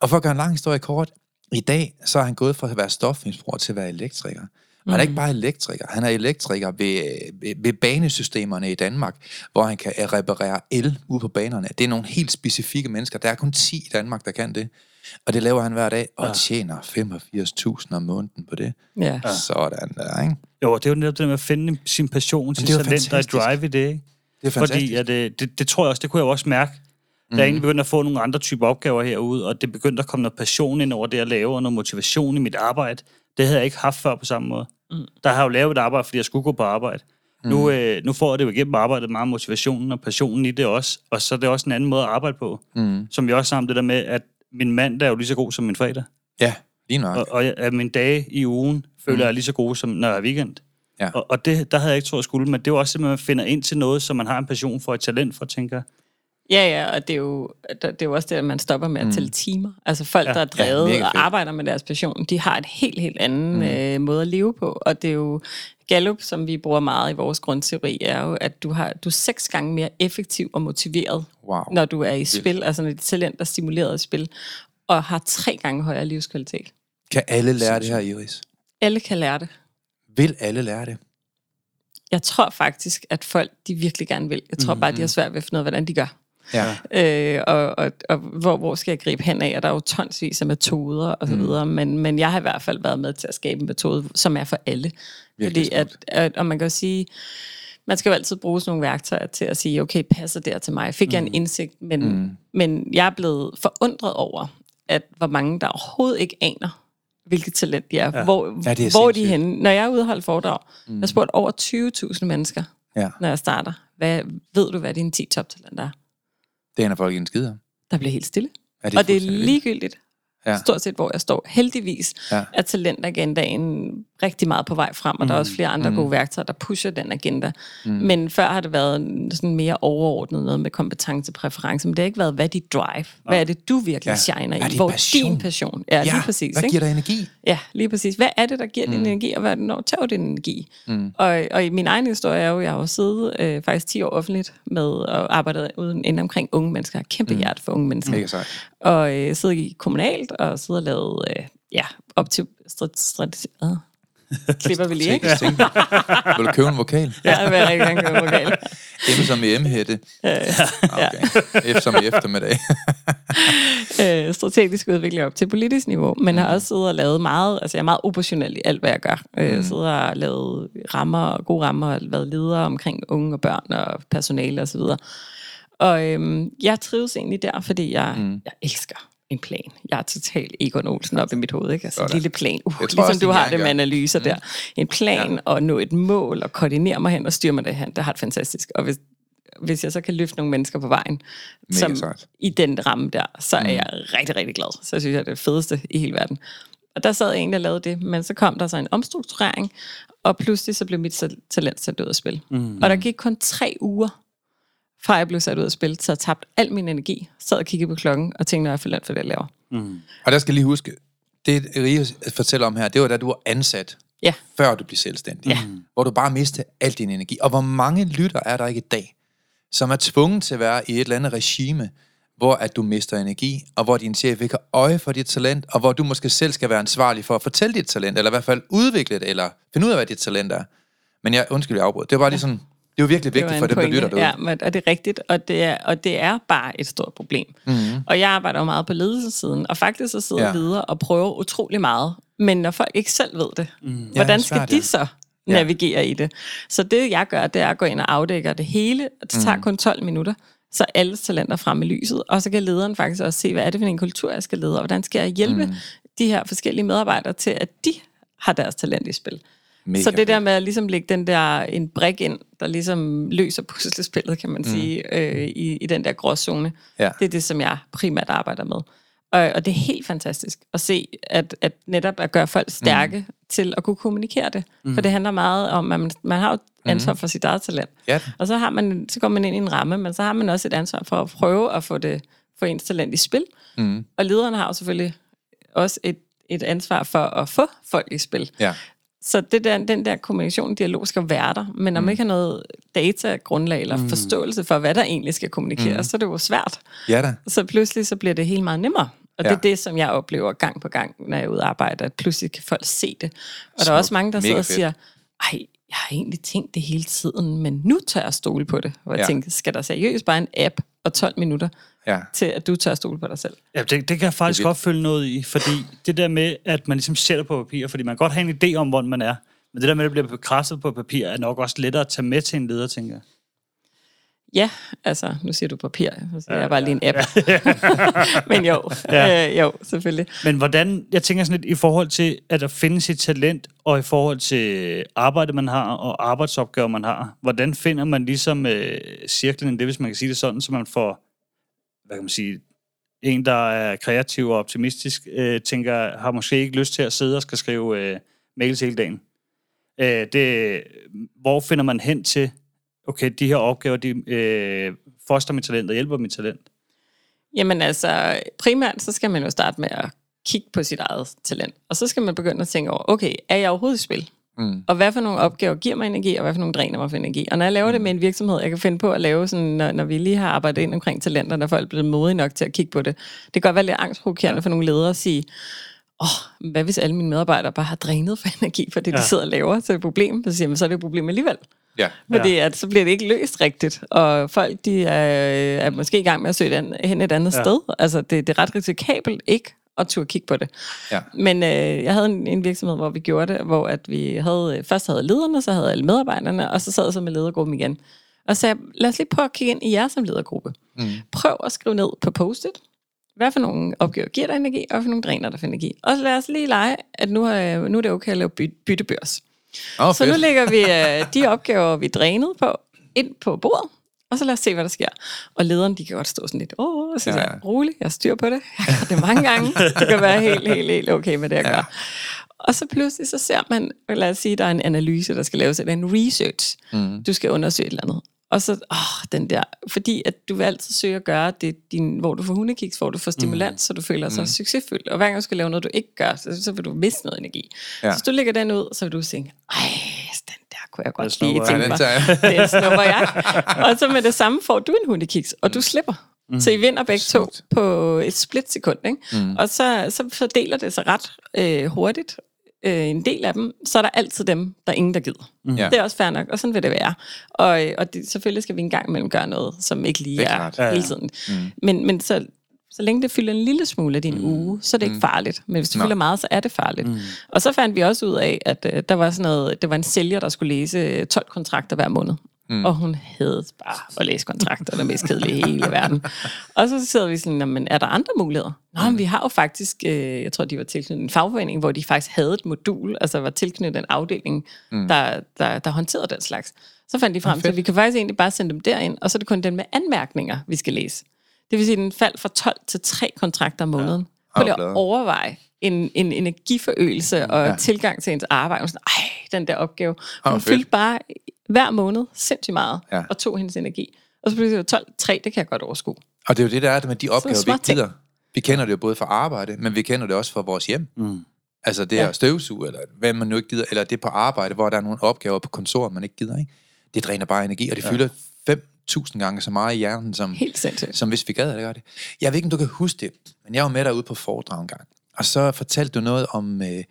Og for at gøre en lang historie kort, i dag, så er han gået fra at være stofmisbruger til at være elektriker. Og han er ikke bare elektriker, han er elektriker ved, ved, ved banesystemerne i Danmark, hvor han kan reparere el ude på banerne. Det er nogle helt specifikke mennesker. Der er kun 10 i Danmark, der kan det. Og det laver han hver dag, og Ja. tjener 85.000 om måneden på det. Ja. Sådan der, ikke? Jo, det er jo netop det med at finde sin passion, sin det er talent og fantastisk. drive i det, ikke? Det er Fordi fantastisk. at, øh, det, det tror jeg også, det kunne jeg også mærke, da jeg egentlig begyndte at få nogle andre typer opgaver herude, og det begyndte at komme noget passion ind over det at lave, og noget motivation i mit arbejde. Det havde jeg ikke haft før på samme måde. Mm. Der har jeg jo lavet et arbejde, fordi jeg skulle gå på arbejde. Mm. Nu, øh, nu får jeg det jo igennem arbejdet meget motivationen og passionen i det også, og så er det også en anden måde at arbejde på. Mm. Som vi også om det der med, at min mand er jo lige så god som min fredag. Ja, lige nok. Og, og jeg- at mine dage i ugen føler jeg er lige så gode, som når jeg er weekend. Ja. Og, og det, der havde jeg ikke troet, jeg skulle, men det er jo også at man finder ind til noget, som man har en passion for, et talent for, tænker jeg. Ja, ja, og det er jo, det er jo også det, at man stopper med at tælle timer. Altså folk, Ja. der er drevet ja, og arbejder med deres passion, de har et helt, helt anden mm. øh, måde at leve på. Og det er jo Gallup, som vi bruger meget i vores grundteori, er jo, at du, har, du er seks gange mere effektiv og motiveret, Wow. når du er i spil, altså når dit talent er stimuleret i spil, og har tre gange højere livskvalitet. Kan alle lære det her, Iris? Alle kan lære det. Vil alle lære det? Jeg tror faktisk, at folk, de virkelig gerne vil. Jeg tror bare, de har svært ved at finde ud af, hvordan de gør. Ja. Øh, og og, og hvor, hvor skal jeg gribe hen af? Og der er jo tonsvis af metoder og så videre, men, men jeg har i hvert fald været med til at skabe en metode, som er for alle. Virkelig Fordi at, at, og man kan jo sige, man skal jo altid bruge sådan nogle værktøjer til at sige, okay, passer det til mig? Fik jeg en indsigt? Men, mm. men jeg er blevet forundret over, at hvor mange, der overhovedet ikke aner, hvilket talent de er. Ja. Hvor, Ja, det er hvor er de sindssygt. henne? Når jeg er ude og holde foredrag, mm. jeg har spurgt over 20.000 mennesker, Ja. når jeg starter. Hvad, ved du, hvad dine 10 toptalenter er? Det ender folk ikke en skid om. Der bliver helt stille. Ja, og det er ligegyldigt, Ja. stort set, hvor jeg står. Heldigvis ja. er talentagendaen rigtig meget på vej frem, og mm. der er også flere andre mm. gode værktøjer, der pusher den agenda. Mm. Men før har det været sådan mere overordnet noget med kompetence og præference, men det har ikke været, hvad er dit drive? Hvad er det, du virkelig Ja. ja. shiner er i? din Hvor er passion? din passion? Ja, lige præcis. hvad ikke? giver dig energi? Ja, lige præcis. Hvad er det, der giver mm. din energi, og hvad når tager din energi? Mm. Og, og i min egen historie er jo, jeg har jo siddet øh, faktisk 10 år offentligt med og arbejdet uden inden omkring unge mennesker. Kæmpe mm. hjerte for unge mennesker. Mega sejt. Og øh, sidder i kommunalt, og sidder og lavet, øh, ja, op til strat, øh, klipper vi lige, ikke? Vil du købe en vokal? Ja, jeg vil rigtig gerne købe en vokal. M som i M-hætte. Okay. F som i eftermiddag. øh, strategisk udvikling op til politisk niveau, men har også siddet og lavet meget, altså jeg er meget operationel i alt, hvad jeg gør. Øh, Jeg sidder og lavet rammer, gode rammer, og været leder omkring unge og børn og personale osv. Og, og øhm, jeg trives egentlig der, fordi jeg, mm. jeg elsker en plan. Jeg er totalt Egon Olsen op i mit hoved, ikke? Altså en lille plan. Uh, ligesom også, du har det med analyser mm. der. En plan ja. og nå et mål og koordinere mig hen og styre mig derhen, det har det fantastisk. Og hvis, hvis jeg så kan løfte nogle mennesker på vejen, Mega som sejt. i den ramme der, så er jeg rigtig, rigtig glad. Så synes jeg, det er det fedeste i hele verden. Og der sad en, der lavede det, men så kom der så en omstrukturering, og pludselig så blev mit ta- talent sat ud af spil. Mm. Og der gik kun tre uger, fra jeg blev sat ud af spil, så jeg tabt al min energi, sad og kiggede på klokken, og tænkte, når jeg får løn for det, jeg laver. Og der skal jeg lige huske, det Rie fortæller om her, det var da du var ansat, Ja. før du blev selvstændig. Ja. Hvor du bare mistede al din energi. Og hvor mange lytter er der ikke i dag, som er tvunget til at være i et eller andet regime, hvor at du mister energi, og hvor din chef ikke har øje for dit talent, og hvor du måske selv skal være ansvarlig for at fortælle dit talent, eller i hvert fald udvikle det, eller finde ud af, hvad dit talent er. Men jeg undskyld, jeg afbrød. Det var bare lige sådan, det er jo virkelig vigtigt for dem, der lytter derude. Ja, men, og det er rigtigt, og det er, og det er bare et stort problem. Mm-hmm. Og jeg arbejder jo meget på ledelsessiden, og faktisk så sidder Ja. ja. ledere og prøver utrolig meget, men når folk ikke selv ved det, mm. Ja, hvordan det er skal svært, de ja. så navigere i det? Så det jeg gør, det er at gå ind og afdække det hele, og det tager kun 12 minutter, så alles talenter frem i lyset, og så kan lederen faktisk også se, hvad er det for en kultur, jeg skal lede, og hvordan skal jeg hjælpe mm. de her forskellige medarbejdere til, at de har deres talent i spil. Mega så det der med at ligesom lægge den der, en brik ind, der ligesom løser puslespillet, kan man mm. sige, øh, i, i den der gråzone, Ja. det er det, som jeg primært arbejder med. Og, og det er helt fantastisk at se, at, at netop at gøre folk stærke mm. til at kunne kommunikere det. Mm. For det handler meget om, at man, man har jo ansvar for sit eget talent. Ja. Og så, har man, så går man ind i en ramme, men så har man også et ansvar for at prøve at få, det, få ens talent i spil. Mm. Og lederne har jo selvfølgelig også et, et ansvar for at få folk i spil. Ja. Så det der, den der kommunikation, dialog skal være der, men når man ikke har noget datagrundlag eller mm. forståelse for, hvad der egentlig skal kommunikeres, mm. så er det jo svært. Ja da. Så pludselig så bliver det helt meget nemmere. Og ja. Det er det, som jeg oplever gang på gang, når jeg er ude og arbejde, at pludselig kan folk se det. Og der er også mange, der sidder Mega og fedt. siger, ej, jeg har egentlig tænkt det hele tiden, men nu tør jeg stole på det. Og jeg Ja. tænker, skal der seriøst bare en app og 12 minutter Ja. til at du tør stole på dig selv. Ja, det, det kan jeg faktisk Det godt følge noget i, fordi det der med, at man ligesom sætter på papir, fordi man kan godt have en idé om, hvor man er, men det der med, at det bliver bekræftet på papir, er nok også lettere at tage med til en leder, tænker jeg. Ja, altså, nu siger du papir, så Ja, jeg bare lige en app. Men jo, Ja. ja. øh, jo, selvfølgelig. Men hvordan, jeg tænker sådan lidt i forhold til, at der findes et talent, og i forhold til arbejde, man har, og arbejdsopgaver, man har, hvordan finder man ligesom øh, cirklen det, hvis man kan sige det sådan, så man får, hvad kan man sige, en, der er kreativ og optimistisk, øh, tænker, har måske ikke lyst til at sidde og skal skrive øh, mails hele dagen. Øh, det, hvor finder man hen til, okay, de her opgaver, de øh, foster mit talent og hjælper mit talent? Jamen altså, primært så skal man jo starte med at kigge på sit eget talent. Og så skal man begynde at tænke over, okay, er jeg overhovedet i spil? Mm. Og hvad for nogle opgaver giver mig energi, og hvad for nogle dræner mig for energi? Og når jeg laver det med en virksomhed, jeg kan finde på at lave sådan, når, når vi lige har arbejdet ind omkring talenter, når folk er blevet modige nok til at kigge på det. Det kan godt være lidt angstprovokerende for nogle ledere at sige, åh, oh, hvad hvis alle mine medarbejdere bare har drænet for energi for det, ja. Ja. de sidder og laver? Så er det et problem. Så siger man, så er det et problem alligevel. Ja. Fordi at, så bliver det ikke løst rigtigt, og folk de er, er måske i gang med at søge den, hen et andet ja. Ja. sted. Altså, det, det er ret risikabelt ikke at turde kigge på det. Ja. Men øh, jeg havde en, en virksomhed, hvor vi gjorde det, hvor at vi havde, først havde lederne, så havde alle medarbejderne, og så sad jeg så med ledergruppen igen. Og så sagde lad os lige prøve at kigge ind i jer som ledergruppe. Mm. Prøv at skrive ned på post-it, hvad for nogle opgaver giver dig energi, og hvad for nogle dræner der for energi. Og så lad os lige lege, at nu er, nu er det okay at lave by- byttebørs. Oh, Så nu lægger vi øh, de opgaver, vi drænede på, ind på bordet, og så lad os se, hvad der sker. Og lederen, de kan godt stå sådan lidt, åh, og så Ja, ja. jeg, rolig, jeg styr på det. Jeg gjort det mange gange. Du kan være helt, helt, helt okay med det, jeg Ja. gør. Og så pludselig så ser man, lad os sige, der er en analyse, der skal laves, eller en research. Mm. Du skal undersøge et eller andet. Og så, åh, den der, fordi at du vil altid søge at gøre det, din, hvor du får hundekiks, hvor du får stimulans, mm. så du føler dig mm. succesfuld. Og hver gang du skal lave noget, du ikke gør, så, så vil du miste noget energi. Ja. Så hvis du lægger den ud, så vil du tænke, ej, kunne jeg godt lige tænke mig. Den snupper jeg. Og så med det samme får du en hundekiks, og du slipper. Mm. Så I vinder begge to Smukt. på et splitsekund. Ikke? Mm. Og så, så fordeler det sig ret øh, hurtigt. Øh, en del af dem, så er der altid dem, der er ingen, der gider. Mm. Ja. Det er også fair nok, og sådan vil det være. Og, og det, selvfølgelig skal vi en gang imellem gøre noget, som ikke lige Det er er, klart. er Ja, ja. hele tiden. Mm. Men, men så, så længe det fylder en lille smule af din mm. uge, så er det ikke farligt. Men hvis det Nå. fylder meget, så er det farligt. Mm. Og så fandt vi også ud af, at øh, der var sådan noget, det var en sælger, der skulle læse øh, 12 kontrakter hver måned. Mm. Og hun hed bare at læse kontrakter, der mest kedelige i hele verden. Og så sidder vi sådan, "Nå, men er der andre muligheder? Nå, men vi har jo faktisk, øh, jeg tror, de var tilknyttet en fagforening, hvor de faktisk havde et modul, altså var tilknyttet en afdeling, mm. der, der, der håndterede den slags. Så fandt de frem til, at vi kan faktisk egentlig bare sende dem derind, og så er det kun den med anmærkninger, vi skal læse. Det vil sige, at den faldt fra 12 til 3 kontrakter om måneden. Ja. Prøv lige at overveje en, en energiforøgelse og ja. tilgang til ens arbejde. Og sådan, Ej, den der opgave. Hun fedt. fyldte bare hver måned sindssygt meget, Ja. ja. og tog hendes energi. Og så jo 12, 3, det kan jeg godt overskue. Og det er jo det, der er det med de opgaver, vi ikke gider. Vi kender det jo både fra arbejde, men vi kender det også fra vores hjem. Mm. Altså det Ja. er støvsuge, eller hvad man nu ikke gider, eller det er på arbejde, hvor der er nogle opgaver på kontor, man ikke gider, ikke? Det dræner bare energi, og det ja. fylder 5.000 gange så meget i hjernen, som, Helt sindssygt. som hvis vi gad, det gør det. Jeg ved ikke, om du kan huske det, men jeg var med derude på foredrag en gang, og så fortalte du noget om øh,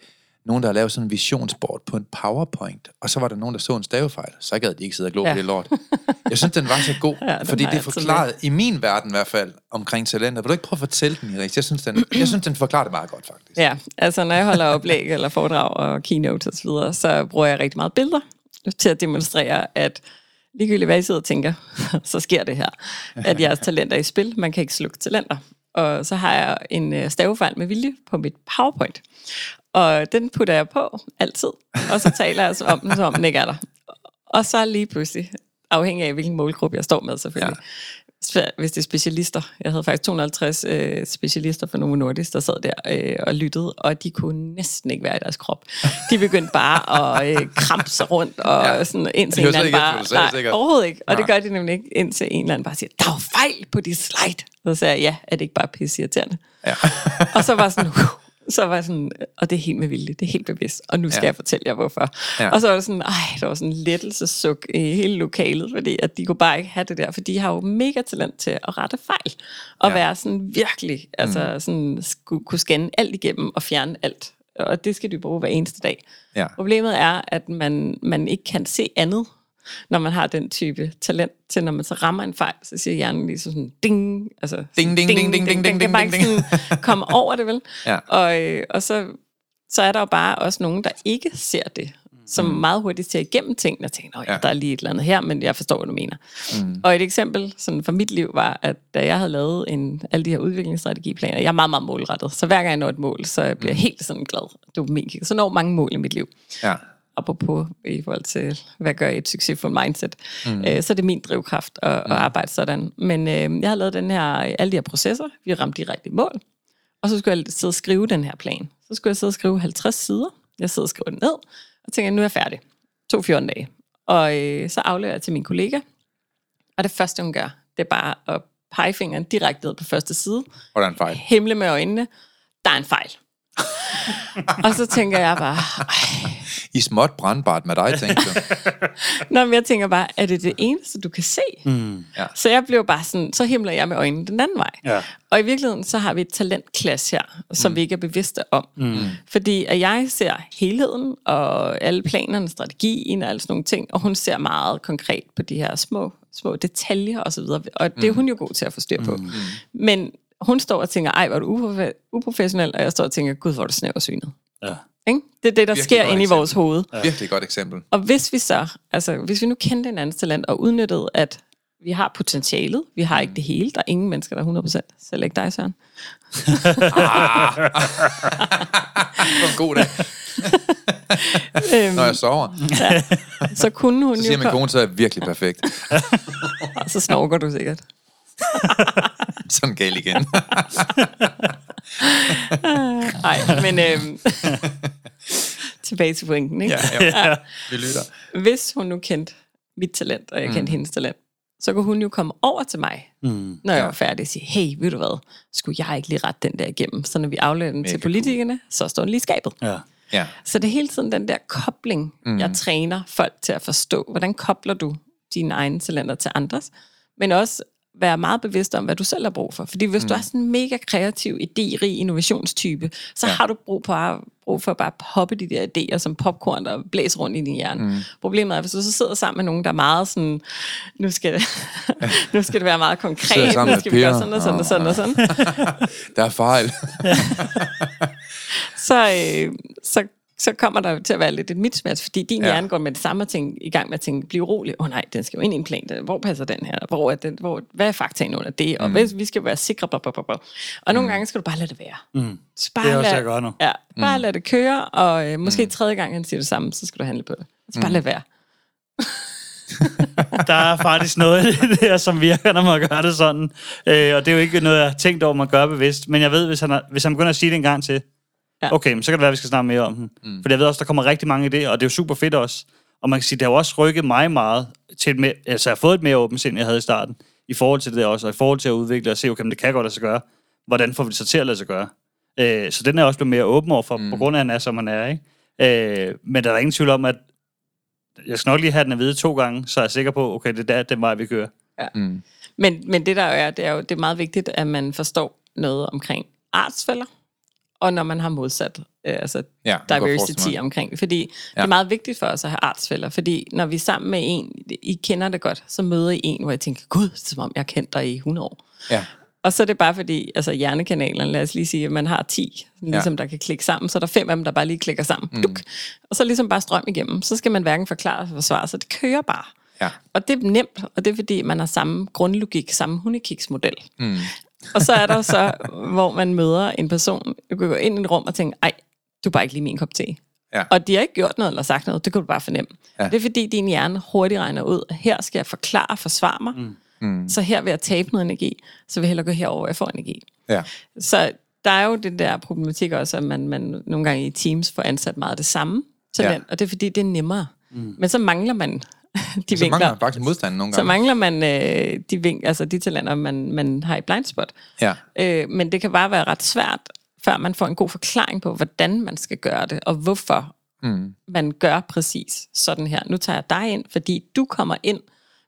nogen, der har lavet sådan en visionsboard på en PowerPoint, og så var der nogen, der så en stavefejl. Så gad de ikke sidde og glo ja. På det lort. Jeg synes, den var så god, ja, fordi det forklarede, i min verden i hvert fald, omkring talenter. Vil du ikke prøve at fortælle den, Iris? Jeg synes, den, jeg synes, den forklarer det meget godt, faktisk. Ja, altså når jeg holder oplæg eller foredrag og keynote og så videre, så bruger jeg rigtig meget billeder til at demonstrere, at ligegyldigt hvad I sidder og tænker, så sker det her. At jeres talenter er i spil. Man kan ikke slukke talenter. Og så har jeg en øh, stavefejl med vilje på mit PowerPoint. Og den putter jeg på altid. Og så taler jeg så om den, som om den ikke er der. Og så lige pludselig, afhængig af hvilken målgruppe jeg står med selvfølgelig. Hvis det er specialister. Jeg havde faktisk 250 øh, specialister fra Novo Nordisk, der sad der øh, og lyttede, og de kunne næsten ikke være i deres krop. De begyndte bare at øh, krampe sig rundt, og Ja. sådan indtil Det en eller anden bare... du sagde, sikkert. overhovedet ikke. Og det Nej. gør de nemlig ikke, indtil en eller anden bare siger, der er fejl på dit slide. Så sagde jeg, ja, er det ikke bare pisse irriterende? Ja. og så var sådan, "Huh." Så var jeg sådan, og det er helt med vilje, det er helt bevidst, og nu skal Ja. jeg fortælle jer hvorfor. Ja. Og så var det sådan, ej, der var sådan en lettelsesuk i hele lokalet, fordi at de kunne bare ikke have det der, for de har jo mega talent til at rette fejl, og Ja. være sådan virkelig, altså sådan, skulle, kunne scanne alt igennem og fjerne alt. Og det skal de bruge hver eneste dag. Ja. Problemet er, at man, man ikke kan se andet. Når man har den type talent til, når man så rammer en fejl, så siger hjernen lige sådan ding, altså Ding, ding, ding, ding, ding, ding, bare ding, ikke ding. sådan komme over det, vel? Ja. Og, øh, og så, så er der jo bare også nogen, der ikke ser det, som meget hurtigt ser igennem tingene og tænker, Ja. der er lige et eller andet her, men jeg forstår, hvad du mener. Mm. Og et eksempel sådan fra mit liv var, at da jeg havde lavet en, alle de her udviklingsstrategiplaner, jeg er meget, meget målrettet, så hver gang jeg når et mål, så bliver jeg helt sådan glad. Dopamin. Så når mange mål i mit liv Ja. Apropos i forhold til, hvad gør et succesfuldt mindset, mm. øh, så er det min drivkraft at, at arbejde sådan. Men øh, jeg har lavet den her, alle de her processer, vi ramte direkte i mål, og så skulle jeg sidde og skrive den her plan. Så skulle jeg sidde og skrive 50 sider. Jeg sidder og skriver den ned, og tænker, nu er jeg færdig. To 14 dage. Og øh, så afleverer jeg til min kollega, og det første, hun gør, det er bare at pege fingeren direkte ned på første side, Og der er en fejl. himle med øjnene, der er en fejl. og så tænker jeg bare, I småt brandbart med dig, tænkte du. Nå, men jeg tænker bare, er det det eneste, du kan se? Mm. Ja. Så jeg blev bare sådan, så himler jeg med øjnene den anden vej. Ja. Og i virkeligheden, så har vi et talentklasse her, som mm. vi ikke er bevidste om. Mm. Fordi at jeg ser helheden, og alle planerne, strategien og alle sådan nogle ting, og hun ser meget konkret på de her små, små detaljer og så videre. Og det er hun jo god til at få styr på. Mm. Men hun står og tænker, ej, hvor er du uprofe- uprofessionel, og jeg står og tænker, gud, hvor er du snæversynet. Ja. Ikke? Det er det, der Virkelig sker godt inde i eksempel. vores hoved. Virkelig godt eksempel. Og hvis vi så, altså hvis vi nu kendte en anden talent og udnyttede, at vi har potentialet, vi har ikke det hele, der er ingen mennesker, der er 100%, selv ikke dig, Søren. Det var en god dag. Øhm, Når jeg sover, så kunne hun så jo siger min komme, kone, så er jeg virkelig perfekt. og så snorker du sikkert. Sådan gal igen. Nej, men øhm, tilbage til pointen, ikke? ja, ja. Vi lytter. Hvis hun nu kendte mit talent, og jeg kendte mm. hendes talent, så kunne hun jo komme over til mig, mm. når jeg Ja. var færdig, og sige, hey, ved du hvad, skulle jeg ikke lige rette den der igennem? Så når vi afleverer den til Mega politikerne, så står den lige i skabet. Ja. Ja. Så det er hele tiden den der kobling, mm. jeg træner folk til at forstå. Hvordan kobler du dine egne talenter til andres? Men også være meget bevidst om, hvad du selv har brug for. Fordi hvis mm. du er sådan en mega kreativ, idérig innovationstype, så Ja. har du brug, på, brug for at bare poppe de der idéer som popcorn, der blæser rundt i din hjerne. Mm. Problemet er, hvis du så sidder sammen med nogen, der er meget sådan, nu skal det, nu skal det være meget konkret, nu skal vi gøre sådan og sådan og sådan og sådan. Der er fejl. så, øh, så, så kommer der til at være lidt et mismatch, fordi din Ja. hjerne går med det samme tænke, i gang med at tænke, blive rolig. Åh oh, nej, den skal jo ind i en plan. Hvor passer den her? Hvor er den, hvor, hvad er faktaen under det? Og mm. hvis, vi skal være sikre. Blah, blah, blah, blah. Og nogle gange skal du bare lade det være. Mm. Så bare Det er også, lad- jeg gør nu. Ja, bare mm. lade det køre, og øh, måske mm. tredje gang, han siger det samme, så skal du handle på det. Så bare mm. lad være. Der er faktisk noget i det her, som virker, når man gør det sådan. Øh, og det er jo ikke noget, jeg har tænkt over, man gør bevidst. Men jeg ved, hvis han, har, hvis han begynder at sige det en gang til, ja. Ja. okay, men så kan det være, at vi skal snakke mere om den. Mm. For jeg ved også, der kommer rigtig mange idéer, og det er jo super fedt også. Og man kan sige, det har jo også rykket mig meget til et mere, altså jeg har fået et mere åbent sind, jeg havde i starten, i forhold til det der også, og i forhold til at udvikle og se, okay, men det kan godt lade sig gøre. Hvordan får vi det så til at lade sig gøre? Øh, så den er også blevet mere åben over for, mm. på grund af, at han er, som han er. Ikke? Øh, men der er ingen tvivl om, at jeg skal nok lige have den at vide to gange, så er jeg sikker på, okay, det er der, den vej, vi kører. Men, men det der jo er, det er jo det er meget vigtigt, at man forstår noget omkring artsfælder, og når man har modsat øh, altså Ja, diversity omkring. Fordi ja. det Ja. er meget vigtigt for os at have artsfælder, fordi når vi er sammen med en, I kender det godt, så møder I en, hvor jeg tænker, gud, som om jeg har kendt dig i 100 år. Ja. Og så er det bare fordi, altså hjernekanalerne, lad os lige sige, at man har 10, ligesom der kan klikke sammen, så er der fem af dem, der bare lige klikker sammen. Mm. Duk. Og så ligesom bare strøm igennem. Så skal man hverken forklare eller forsvare, så det kører bare. Ja. Og det er nemt, og det er fordi, man har samme grundlogik, samme hundekiksmodel. Mm. Og så er der så, hvor man møder en person, du kan gå ind i et rum og tænke, ej, du er bare ikke lige min kop te. Ja. Og de har ikke gjort noget eller sagt noget, det kan du bare fornemme. Ja. Det er fordi, din hjerne hurtigt regner ud, at her skal jeg forklare og forsvare mig, mm. Mm. så her vil jeg tabe noget energi, så vil jeg hellere gå herover, hvor jeg får energi. Ja. Så der er jo den der problematik også, at man, man nogle gange i teams får ansat meget det samme talent, Ja. ja. og det er fordi, det er nemmere. Mm. Men så mangler man de Så mangler vinkler. man faktisk modstand nogle Så gange. mangler man øh, de, vink, altså de talenter, man, man har i blindspot. Ja. Øh, men det kan bare være ret svært, før man får en god forklaring på, hvordan man skal gøre det, og hvorfor mm. man gør præcis sådan her. Nu tager jeg dig ind, fordi du kommer ind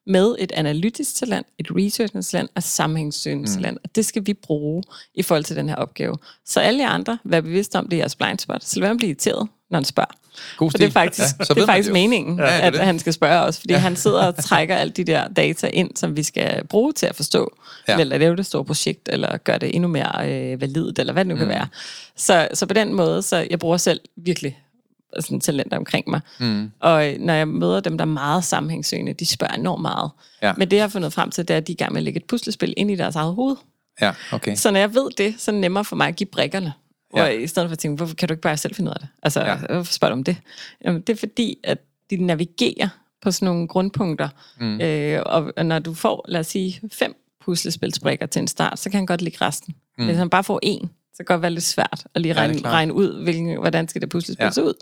med et analytisk talent, et research talent og sammenhængssøgende mm. talent. Og det skal vi bruge i forhold til den her opgave. Så alle jer andre, vær bevidste om, det er jeres blind spot. Så lad være med at blive irriteret. Når han spørger. God For det er stil. faktisk, Ja, det er faktisk det meningen, Ja, det er at det. han skal spørge os, fordi ja. han sidder og trækker alle de der data ind, som vi skal bruge til at forstå, Ja. ja. eller lave det store projekt, eller gøre det endnu mere øh, validt, eller hvad det nu Mm. kan være. Så, så på den måde, så jeg bruger selv virkelig sådan talenter omkring mig. Mm. Og øh, når jeg møder dem, der er meget sammenhængssøgende, de spørger enormt meget. Ja. Men det, jeg har fundet frem til, det er, at de er i gang med at lægge et puslespil ind i deres eget hoved. Ja, okay. Så når jeg ved det, så er det nemmere for mig at give brikkerne. Ja. Ja. Og i stedet for at tænke, hvorfor kan du ikke bare selv finde ud af det? Altså, Ja. ja. hvorfor spørger du om det? Jamen, det er fordi, at de navigerer på sådan nogle grundpunkter. Mm. Øh, og når du får, lad os sige, fem puslespilsbrikker til en start, så kan han godt ligge resten. Mm. Hvis han bare får en, så kan det godt være lidt svært at lige Ja, regne, klart. regne ud, hvilken, hvordan skal det puslespil Ja. ja. se ud.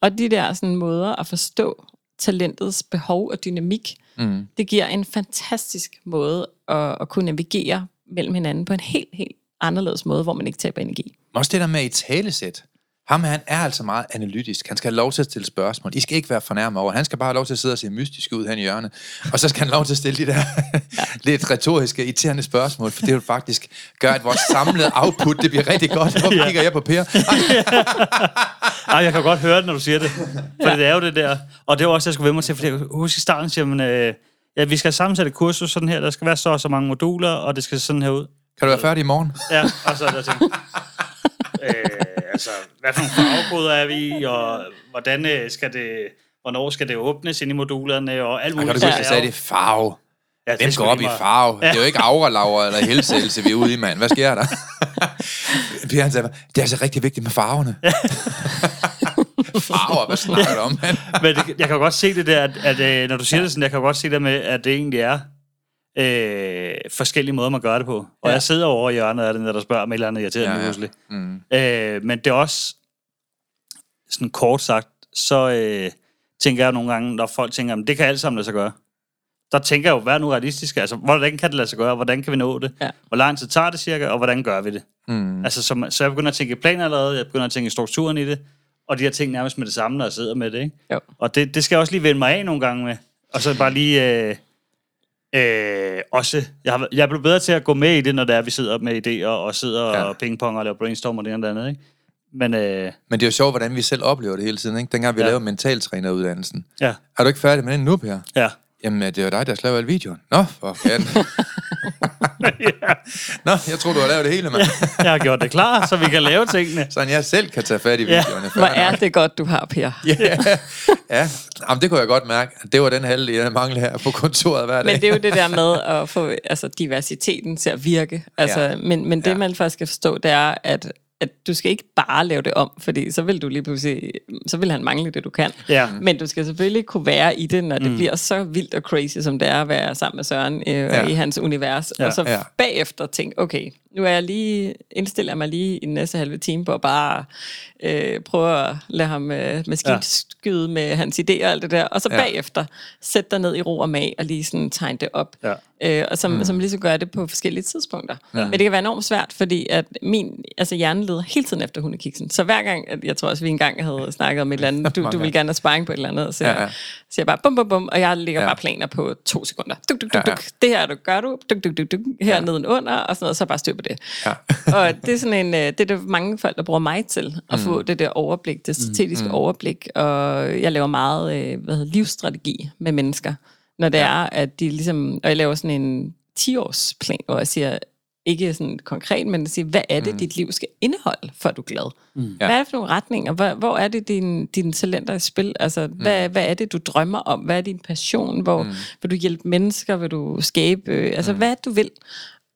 Og de der sådan, måder at forstå talentets behov og dynamik, Mm. det giver en fantastisk måde at, at kunne navigere mellem hinanden på en helt, helt anderledes måde, hvor man ikke taber energi. Også det der med i talesæt. Ham han er altså meget analytisk. Han skal have lov til at stille spørgsmål. I skal ikke være fornærmet over. Han skal bare have lov til at sidde og se mystisk ud hen i hjørnet. Og så skal han have lov til at stille de der lidt retoriske, irriterende spørgsmål, for det vil faktisk gøre, at vores samlede output, det bliver rigtig godt. Hvorfor kigger jeg på Per? Ej, jeg kan godt høre det, når du siger det. For ja. det er jo det der. Og det var også, jeg skulle vende mig til, fordi jeg kunne huske i starten, siger man, øh, ja, vi skal sammensætte kursus sådan her, der skal være så og så mange moduler, og det skal se sådan her ud. Kan du være færdig i morgen? Ja, og så er der tænkt, øh, altså, hvad for nogle farvekoder er vi og hvordan øh, skal det, hvornår skal det åbnes ind i modulerne, og alt Og muligt. kan du huske, jeg sagde det farve? Ja, Hvem går op i farve? Det er jo ikke aura eller helsættelse, vi er ude i, mand. Hvad sker der? Per han sagde, det er altså rigtig vigtigt med farverne. Farver, hvad snakker du om, mand? Men det, jeg kan godt se det der, at, at øh, når du siger det sådan, jeg kan godt se det med, at det egentlig er øh, forskellige måder, man gør det på. Og Ja. jeg sidder over i hjørnet af det, når der spørger om et eller andet irriterende Ja, ja, ja. Mm. Øh, men det er også, sådan kort sagt, så øh, tænker jeg nogle gange, når folk tænker, at det kan alt sammen lade sig gøre. Der tænker jeg jo, hvad er nu realistisk? Altså, hvordan kan det lade sig gøre? Hvordan kan vi nå det? Ja. Hvor lang tid tager det cirka? Og hvordan gør vi det? Mm. Altså, så, så jeg begynder at tænke i planer allerede, jeg begynder at tænke i strukturen i det, og de her ting nærmest med det samme, når jeg sidder med det, ikke? Jo. Og det, det skal jeg også lige vende mig af nogle gange med. Og så bare lige... Øh, øh, også... Jeg, har, jeg er blevet bedre til at gå med i det, når det er, vi sidder med idéer, og sidder Ja. og pingpong og laver brainstorm og det ene og det andet, ikke? Men øh, Men det er jo sjovt, hvordan vi selv oplever det hele tiden. Ikke? Dengang vi. Ja. lavede mentaltræneruddannelsen. ja, Er du ikke færdig med den nu, Per? ja. Jamen, det er jo dig, der lave alle videoen. Nå, for fanden. Nå, jeg tror du har lavet det hele, mand. Jeg har gjort det klar, så vi kan lave tingene. Sådan jeg selv kan tage fat i Ja. videoerne. Hvor er det godt, du har, Per. Ja, ja. Jamen, det kunne jeg godt mærke. Det var den halvdel, jeg manglede her på kontoret hver dag. Men det er jo det der med at få altså, diversiteten til at virke. Altså, Ja. ja. Men, men det, Ja. man faktisk skal forstå, det er, at, at du skal ikke bare lave det om, fordi så vil du lige pludselig, så vil han mangle det, du kan. Ja. Men du skal selvfølgelig kunne være i det, når det mm. bliver så vildt og crazy, som det er at være sammen med Søren øh, Ja. i hans univers. Ja. Og så Ja. bagefter tænke, okay, nu er jeg lige, indstiller jeg mig lige i den næste halve time på at bare øh, prøve at lade ham øh, maskinskyde ja. med hans idéer og alt det der. Og så ja. bagefter sætte dig ned i ro og mag og lige sådan tegne det op. Ja. Øh, og som, mm. som lige så gør det på forskellige tidspunkter. Ja. Men det kan være enormt svært, fordi at min altså hjernen leder hele tiden efter hundekiksen. Så hver gang, at jeg tror også, vi engang havde snakket om et eller andet, du, du vil gerne have sparring på et eller andet, så Ja, ja, siger jeg bare bum, bum, bum, og jeg lægger Ja. bare planer på to sekunder. Duk, duk, duk, Ja, ja. duk. Det her du gør du, duk, duk, duk, duk. her Ja. nedenunder, og sådan noget, så bare styr på det. Ja. og det er sådan en, øh, det er det mange folk, der bruger mig til, at mm. få det der overblik, det strategiske mm. overblik, og jeg laver meget øh, hvad hedder, livsstrategi med mennesker, når det ja. er, at de ligesom, og jeg laver sådan en 10-årsplan, hvor jeg siger, ikke sådan konkret, men at sige, hvad er det, mm. dit liv skal indeholde, for at du er glad? Mm. Hvad er det for nogle retninger? Hvor, hvor er det, din, dine talenter er i spil? Altså, mm. hvad, hvad er det, du drømmer om? Hvad er din passion? Hvor mm. vil du hjælpe mennesker? Vil du skabe? øh, Altså, mm. hvad er det, du vil?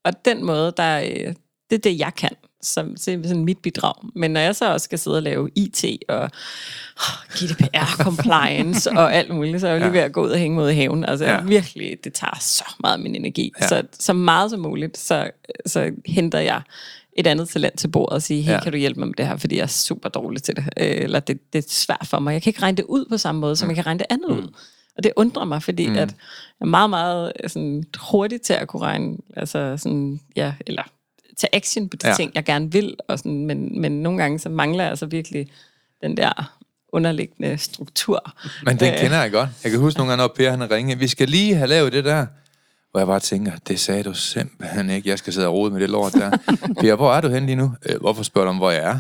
Og den måde, der, øh, det er det, jeg kan. Som, sådan mit bidrag. Men når jeg så også skal sidde og lave IT og oh, GDPR compliance og alt muligt, så er jeg jo lige ved at gå ud og hænge mod i haven. Altså Ja. ja. virkelig, det tager så meget af min energi. Ja. Ja. Så, så meget som muligt, så, så henter jeg et andet talent til bordet og sige, hey, Ja. ja. kan du hjælpe mig med det her, fordi jeg er super dårlig til det. Øh, Eller det, det er svært for mig. Jeg kan ikke regne det ud på samme måde, som jeg kan regne det andet ud. Og det undrer mig, fordi mm. at jeg er meget, meget sådan, hurtig til at kunne regne, altså sådan, ja, eller tage action på de Ja. ja. ting, jeg gerne vil, og sådan, men, men nogle gange så mangler jeg så virkelig den der underliggende struktur. Men den Øh. kender jeg godt. Jeg kan huske nogle gange, når Per han ringe. Vi skal lige have lavet det der. Hvor jeg bare tænker, det sagde du simpelthen ikke. Jeg skal sidde og rode med det lort der. Per, hvor er du henne lige nu? Øh, hvorfor spørger du om, hvor jeg er?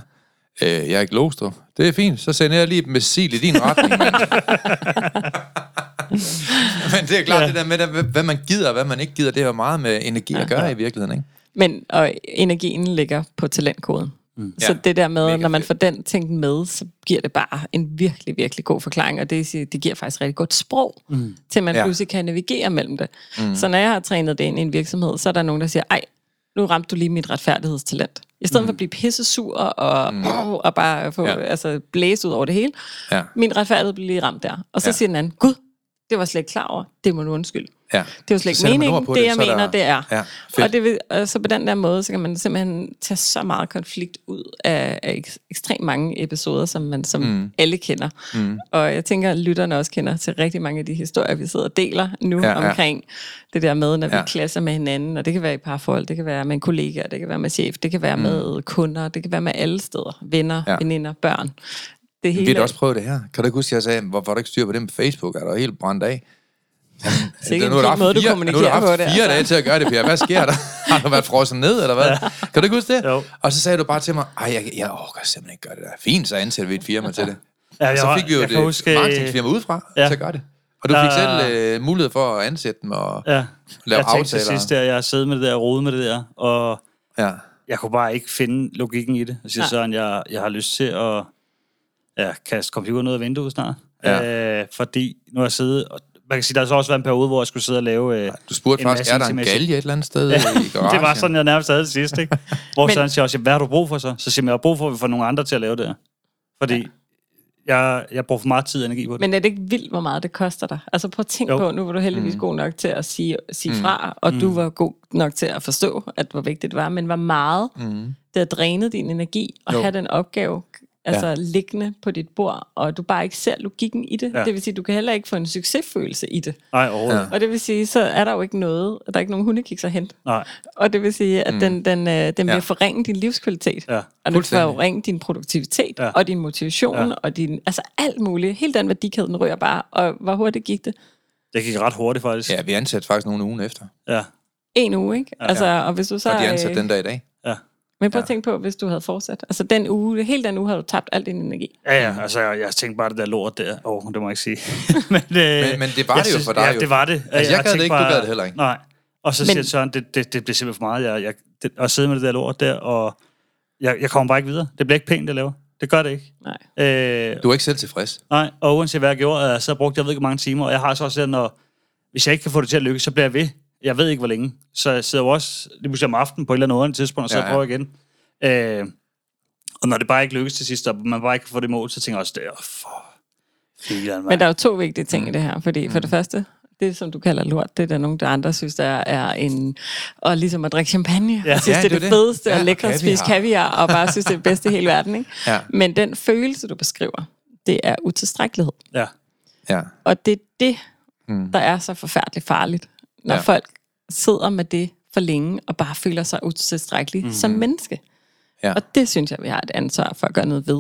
Øh, jeg er i Glostrup. Det er fint. Så sender jeg lige et missil i din retning, mand. Men det er klart, ja. det der med, hvad- hvad man gider og hvad man ikke gider, det har meget med energi at gøre i virkeligheden, ikke? Men og energien ligger på talentkoden. Mm. Så Ja, det der med, mega når man fedt. får den tænkt med, så giver det bare en virkelig, virkelig god forklaring, og det, det giver faktisk rigtig godt sprog, mm. til man Ja. pludselig kan navigere mellem det. Mm. Så når jeg har trænet det ind i en virksomhed, så er der nogen, der siger, ej, nu ramte du lige mit retfærdighedstalent. I stedet mm. for at blive pisse sur og, mm. og bare få Ja. altså, blæse ud over det hele, Ja. min retfærdighed bliver lige ramt der. Og så ja. siger den anden, gud, det var slet ikke klar over, det må du undskylde. Ja. Det jo slet ikke meningen. Det, det, jeg er mener, der- det er. Ja, fedt. og, det og så på den der måde, så kan man simpelthen tage så meget konflikt ud af, af ek, ekstremt mange episoder, som man som mm. alle kender. Mm. Og jeg tænker, at lytterne også kender til rigtig mange af de historier, vi sidder og deler nu Ja, ja, omkring det der med, når vi Ja. ja. klasser med hinanden. Og det kan være i parforhold, det kan være med en kollega, det kan være med chef, det kan være mm. med kunder, det kan være med alle steder. Venner, ja. veninder, børn. Det hele, Vi har også prøvet det her. Kan du ikke huske, at jeg sagde, hvorfor har du ikke styr på det med Facebook? Er du helt brændt af? Sikke en nu har du haft måde, du fire, kommunikerer nu har du haft det, fire altså. dage til at gøre det, Per. Hvad sker der? Har du været frosset ned, eller hvad? Kan du ikke huske det? Jo. Og så sagde du bare til mig, ej, jeg, jeg orker simpelthen ikke gøre det der. Fint, så ansætter vi et firma til det. Ja, Og jeg så fik vi jo jeg et kan huske, øh, marketingsfirma udefra ja. til at gøre det. Og du fik Der- selv øh, mulighed for at ansætte dem og Ja. lave jeg tænkte til aftaler. sidst, at jeg har siddet med det der og rodet med det der, og Ja. jeg kunne bare ikke finde logikken i det. Jeg siger Nej. sådan, jeg, jeg har lyst til at ja, kaste computeren ud af vinduet snart. Ja. Øh, fordi nu har jeg siddet, og man kan sige, der har så også været en periode, hvor jeg skulle sidde og lave... Øh, Du spurgte en faktisk, masse er der en galge et eller andet sted i garagen? det var sådan, jeg nærmest havde det sidst, ikke? Hvor Men- så han siger også, hvad har du brug for så? Så siger jeg, jeg har brug for, at vi får nogle andre til at lave det her. Fordi jeg, jeg bruger for meget tid og energi på det. Men er det ikke vildt, hvor meget det koster dig? Altså prøv at tænke Jo. på, nu var du heldigvis mm. god nok til at sige, sige mm. fra, og mm. du var god nok til at forstå, at hvor vigtigt det var, men hvor meget mm. det har drænet din energi at Jo. have den opgave altså ja. liggende på dit bord, og du bare ikke ser logikken i det. Ja. Det vil sige, du kan heller ikke få en succesfølelse i det. Nej, overhovedet. Ja. Og det vil sige, så er der jo ikke noget, der er ikke nogen hundekiks at hente. Nej. Og det vil sige, at mm. den, den, øh, den Ja. vil forringe din livskvalitet. Ja. Og den Fuldstændig. forringe din produktivitet, Ja. og din motivation, Ja. og din, altså alt muligt. Hele den værdikæde, den rører bare. Og hvor hurtigt gik det? Det gik ret hurtigt, faktisk. Ja, vi ansatte faktisk nogle ugen efter. ja. En uge, ikke? Ja. Altså, og hvis du så... Og de ansatte øh, den dag i dag. Men prøv Ja. at tænke på, hvis du havde fortsat. Altså den uge, hele den uge havde du tabt al din energi. Ja, ja, altså jeg, jeg tænkte bare det der lort der. Åh, oh, det må jeg ikke sige. men, øh, Men- men det var jeg det jo for dig Ja, jo. det var det. Altså, jeg gad det ikke, du gad det heller ikke. Nej. Og så Men- siger Søren, det, det, det bliver simpelthen for meget. Jeg, jeg, det, at sidde med det der lort der, og jeg, jeg kommer bare ikke videre. Det bliver ikke pænt, jeg laver. Det gør det ikke. Nej. Øh, Du er ikke selv tilfreds. nej, og uanset hvad jeg gjorde, øh, så brugte jeg ved ikke hvor mange timer. Og jeg har så også sådan, når, hvis jeg ikke kan få det til at lykkes, så bliver jeg ved. Jeg ved ikke, hvor længe. Så jeg sidder jo også lige pludselig om aftenen på et eller andet tidspunkt, og så Ja, ja, prøver igen. Øh, og når det bare ikke lykkes til sidst, og man bare ikke kan få det mål, så tænker jeg også, det er for... Men der er jo to vigtige ting mm. i det her. Fordi Mm. for det første, det som du kalder lort, det er der nogen, der andre synes, der er en... Og ligesom at drikke champagne. Ja. Og synes, Ja, det er det det, fedeste Ja, og lækre at spise kaviar. kaviar, og bare synes, det er det bedste i hele verden. Ikke? Ja. Men den følelse, du beskriver, det er utilstrækkelighed. Ja. Ja. Og det er det, Mm. der er så forfærdeligt farligt, når Ja. folk sidder med det for længe, og bare føler sig utilstrækkelige mm. som menneske. Ja. Og det synes jeg, vi har et ansvar for at gøre noget ved.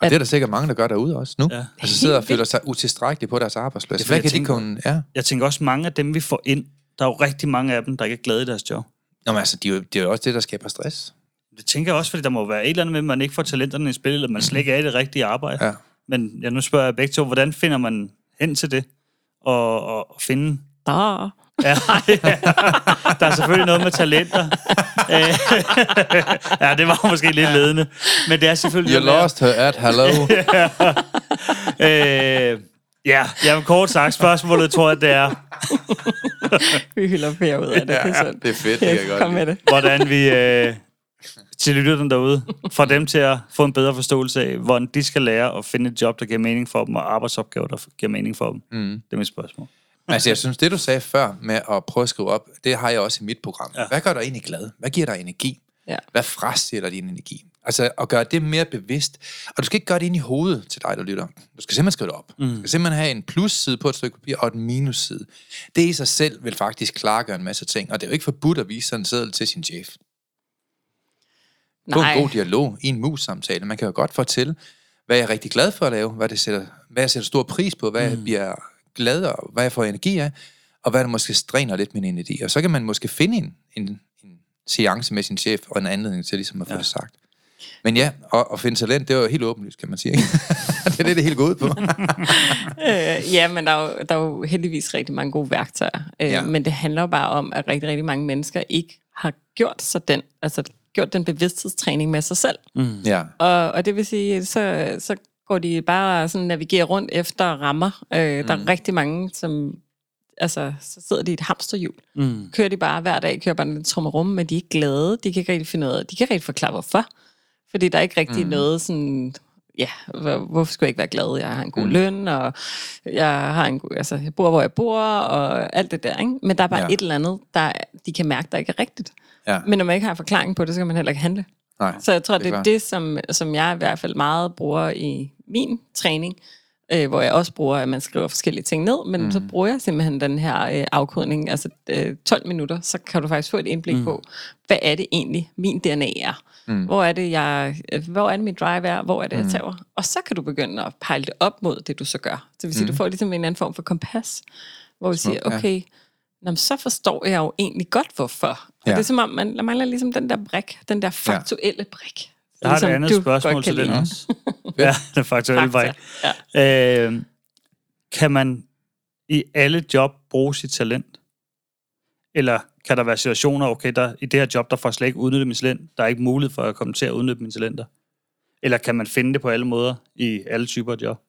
Og det er der sikkert mange, der gør derude også nu. Ja. Altså sidder og føler sig utilstrækkelige på deres arbejdsplads. Ja, Hvad jeg kan de tænker- kunne... Ja. Jeg tænker også, mange af dem, vi får ind, der er jo rigtig mange af dem, der ikke er glade i deres job. Nå, men altså, det er, jo, det er jo også det, der skaber stress. Det tænker jeg også, fordi der må være et eller andet med, at man ikke får talenterne i spil, eller man slet ikke er i det rigtige arbejde. Ja. Men ja, nu spørger jeg begge to, hvordan finder man hen til det? Og, og, og finde... Da. Ja, der er selvfølgelig noget med talenter. Ja, det var måske lidt ledende. Men det er selvfølgelig... You lost her at hello. Øh, ja, jamen kort sagt, spørgsmålet tror jeg, det er, Vi hylder Per ud af det. Ja, det er sundt. det er fedt, det kan jeg godt Kom med det. hvordan vi øh, til lytterne derude, får dem til at få en bedre forståelse af, hvordan de skal lære at finde et job, der giver mening for dem, og arbejdsopgaver, der giver mening for dem. Mm. Det er mit spørgsmål. Altså, jeg synes, det du sagde før med at prøve at skrive op, det har jeg også i mit program. Ja. Hvad gør dig egentlig glad? Hvad giver dig energi? Ja. Hvad frasætter din energi? Altså, at gøre det mere bevidst. Og du skal ikke gøre det ind i hovedet til dig, der lytter. Du skal simpelthen skrive det op. Mm. Du skal simpelthen have en plusside på et stykke papir og en minusside. Det i sig selv vil faktisk klargøre en masse ting. Og det er jo ikke forbudt at vise sådan en seddel til sin chef. Få en god dialog i en mus-samtale. Man kan jo godt fortælle, hvad jeg er rigtig glad for at lave, hvad, det sætter, hvad jeg sætter stor pris på, hvad mm. jeg bliver glad og hvad jeg får energi af, og hvad der måske stræner lidt min energi. Og så kan man måske finde en, en, en seance med sin chef og en anledning til ligesom at få ja. det sagt. Men ja, og, og finde talent, det var jo helt åbenlyst, kan man sige. Ikke? det er det, det hele går ud på. Øh, ja, men der er, jo, der er jo heldigvis rigtig mange gode værktøjer. Øh, Ja. ja. Men det handler jo bare om, at rigtig, rigtig mange mennesker ikke har gjort sig den, altså gjort den bevidsthedstræning med sig selv. Mm. ja, Og, og det vil sige, så, så går de bare sådan navigerer rundt efter rammer. Øh, der er rigtig mange, som altså, så sidder de i et hamsterhjul. Mm. Kører de bare hver dag, kører bare en trummerum, men de er ikke glade. De kan ikke rigtig finde ud af, de kan ikke rigtig forklare, hvorfor. Fordi der er ikke rigtig mm. noget sådan, ja, hvor, hvorfor skulle jeg ikke være glad? Jeg har en god mm. løn, og jeg, har en, god- altså, jeg bor, hvor jeg bor, og alt det der. Ikke? Men der er bare Ja. et eller andet, der de kan mærke, der ikke er rigtigt. ja. Men når man ikke har forklaring på det, så kan man heller ikke handle. Nej, Så jeg tror, det det er klart. det, som, som jeg i hvert fald meget bruger i min træning, øh, hvor jeg også bruger, at man skriver forskellige ting ned, men mm. så bruger jeg simpelthen den her øh, afkodning, altså øh, 12 minutter, så kan du faktisk få et indblik mm. på, hvad er det egentlig, min DNA er. Mm. Hvor er det, jeg, øh, hvor er det, min drive er, hvor er det, jeg tager. Og så kan du begynde at pejle det op mod det, du så gør. Så det vil sige, mm. du får ligesom en anden form for kompas, hvor du siger, ja. Nå, men så forstår jeg jo egentlig godt, hvorfor. Og Ja. det er som om, man der mangler ligesom den der brik, den der faktuelle brik. Jeg har et Ligesom andet du spørgsmål til den også. ja, det faktuelle Fakta. brik. Ja. Øh, kan man i alle job bruge sit talent? Eller kan der være situationer, okay, der, i det her job, der får jeg slet ikke udnyttet min talent. Der er ikke mulighed for at komme til at udnytte mine talenter. Eller kan man finde det på alle måder i alle typer af job?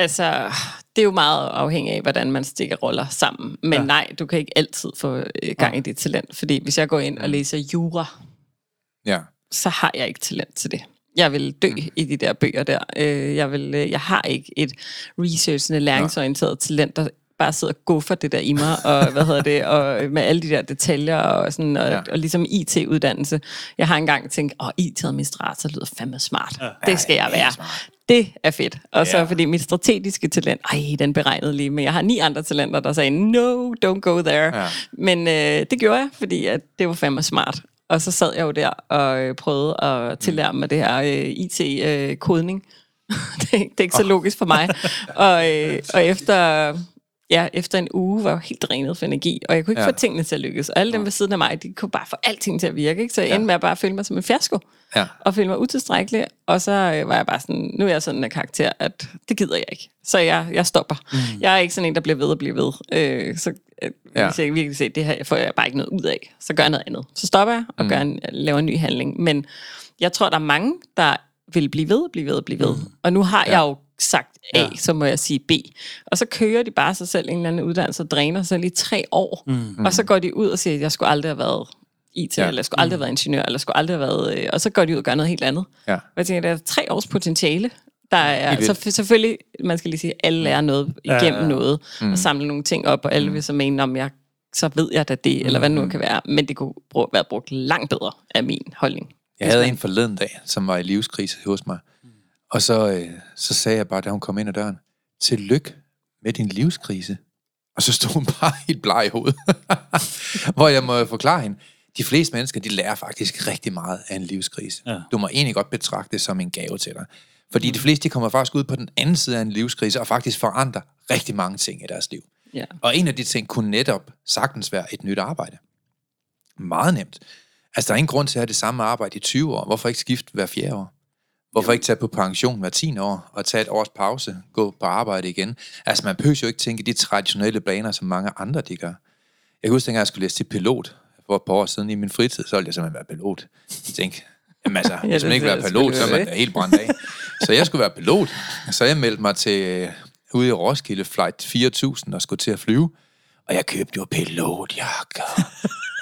Altså, det er jo meget afhængigt af, hvordan man stikker roller sammen. Men Ja. nej, du kan ikke altid få øh, gang i dit talent. Fordi hvis jeg går ind og læser jura, ja. så har jeg ikke talent til det. Jeg vil dø mm. i de der bøger der. Øh, Jeg, vil, øh, jeg har ikke et researchende, læringsorienteret talent, der bare sidder og guffer det der i mig, og hvad hedder det, og med alle de der detaljer, og, sådan, og, Ja. og ligesom IT-uddannelse. Jeg har engang tænkt, åh, IT-administrator lyder fandme smart. Ja. Det skal jeg være. Det er fedt. Og så Ja. fordi mit strategiske talent, ej, den beregnede lige, men jeg har ni andre talenter, der sagde, no, don't go there. Ja. Men øh, det gjorde jeg, fordi at det var fandme smart. Og så sad jeg jo der og øh, prøvede at tillære mig det her øh, IT-kodning. det, er ikke- det er ikke så logisk for mig. og, øh, og efter, ja, efter en uge var jeg helt drænet for energi, og jeg kunne ikke Ja. få tingene til at lykkes. Og alle dem ved siden af mig, de kunne bare få alting til at virke. Ikke? Så jeg Ja. endte med at bare føle mig som en fiasko Ja. og følte mig utilstrækkelig, og så øh, var jeg bare sådan, nu er jeg sådan en karakter, at det gider jeg ikke. Så jeg, jeg stopper. Mm. Jeg er ikke sådan en, der bliver ved og bliver ved. Øh, så øh, Ja. hvis jeg virkelig ser, det her får jeg bare ikke noget ud af, så gør jeg noget andet. Så stopper jeg og mm. gør en, laver en ny handling. Men jeg tror, der er mange, der vil blive ved og blive ved og blive ved. Mm. Og nu har ja. jeg jo sagt A, Ja. så må jeg sige B. Og så kører de bare sig selv en eller anden uddannelse og dræner sig selv i tre år. Mm. Og så går de ud og siger, at jeg skulle aldrig have været IT, Ja. eller jeg skulle aldrig have været ingeniør, eller jeg skulle aldrig have været... Øh, og så går de ud og gør noget helt andet. Ja. Og jeg tænker, der er tre års potentiale. Der er, så selvfølgelig, man skal lige sige, alle lærer noget igennem ja. ja, noget, mm. og samle nogle ting op, og alle vil så mene, om jeg så ved jeg da det, eller hvad det nu kan være. Men det kunne bruge, være brugt langt bedre, af min holdning. Jeg havde en forleden dag, som var i livskrise hos mig. Og så, øh, så sagde jeg bare, da hun kom ind ad døren, tillykke med din livskrise. Og så stod hun bare helt bleg i hovedet. Hvor jeg må forklare hende, de fleste mennesker, de lærer faktisk rigtig meget af en livskrise. Ja. Du må egentlig godt betragte det som en gave til dig. Fordi de fleste, de kommer faktisk ud på den anden side af en livskrise, og faktisk forandrer rigtig mange ting i deres liv. Ja. Og en af de ting kunne netop sagtens være et nyt arbejde. Meget nemt. Altså, der er ingen grund til at have det samme arbejde i 20 år. Hvorfor ikke skifte hver fjerde år? Hvorfor ikke tage på pension hver 10 år, og tage et års pause, gå på arbejde igen? Altså, man behøver jo ikke tænke de traditionelle baner, som mange andre de gør. Jeg kan huske, dengang jeg skulle læse til pilot for et par år siden i min fritid, så ville jeg simpelthen være pilot. Jeg tænkte, jamen altså, Ja, hvis man ikke vil være pilot, så er man da helt brændt af. Så jeg skulle være pilot. Så jeg meldte mig til øh, ude i Roskilde Flight 4000 og skulle til at flyve. Og jeg købte jo pilotjakker.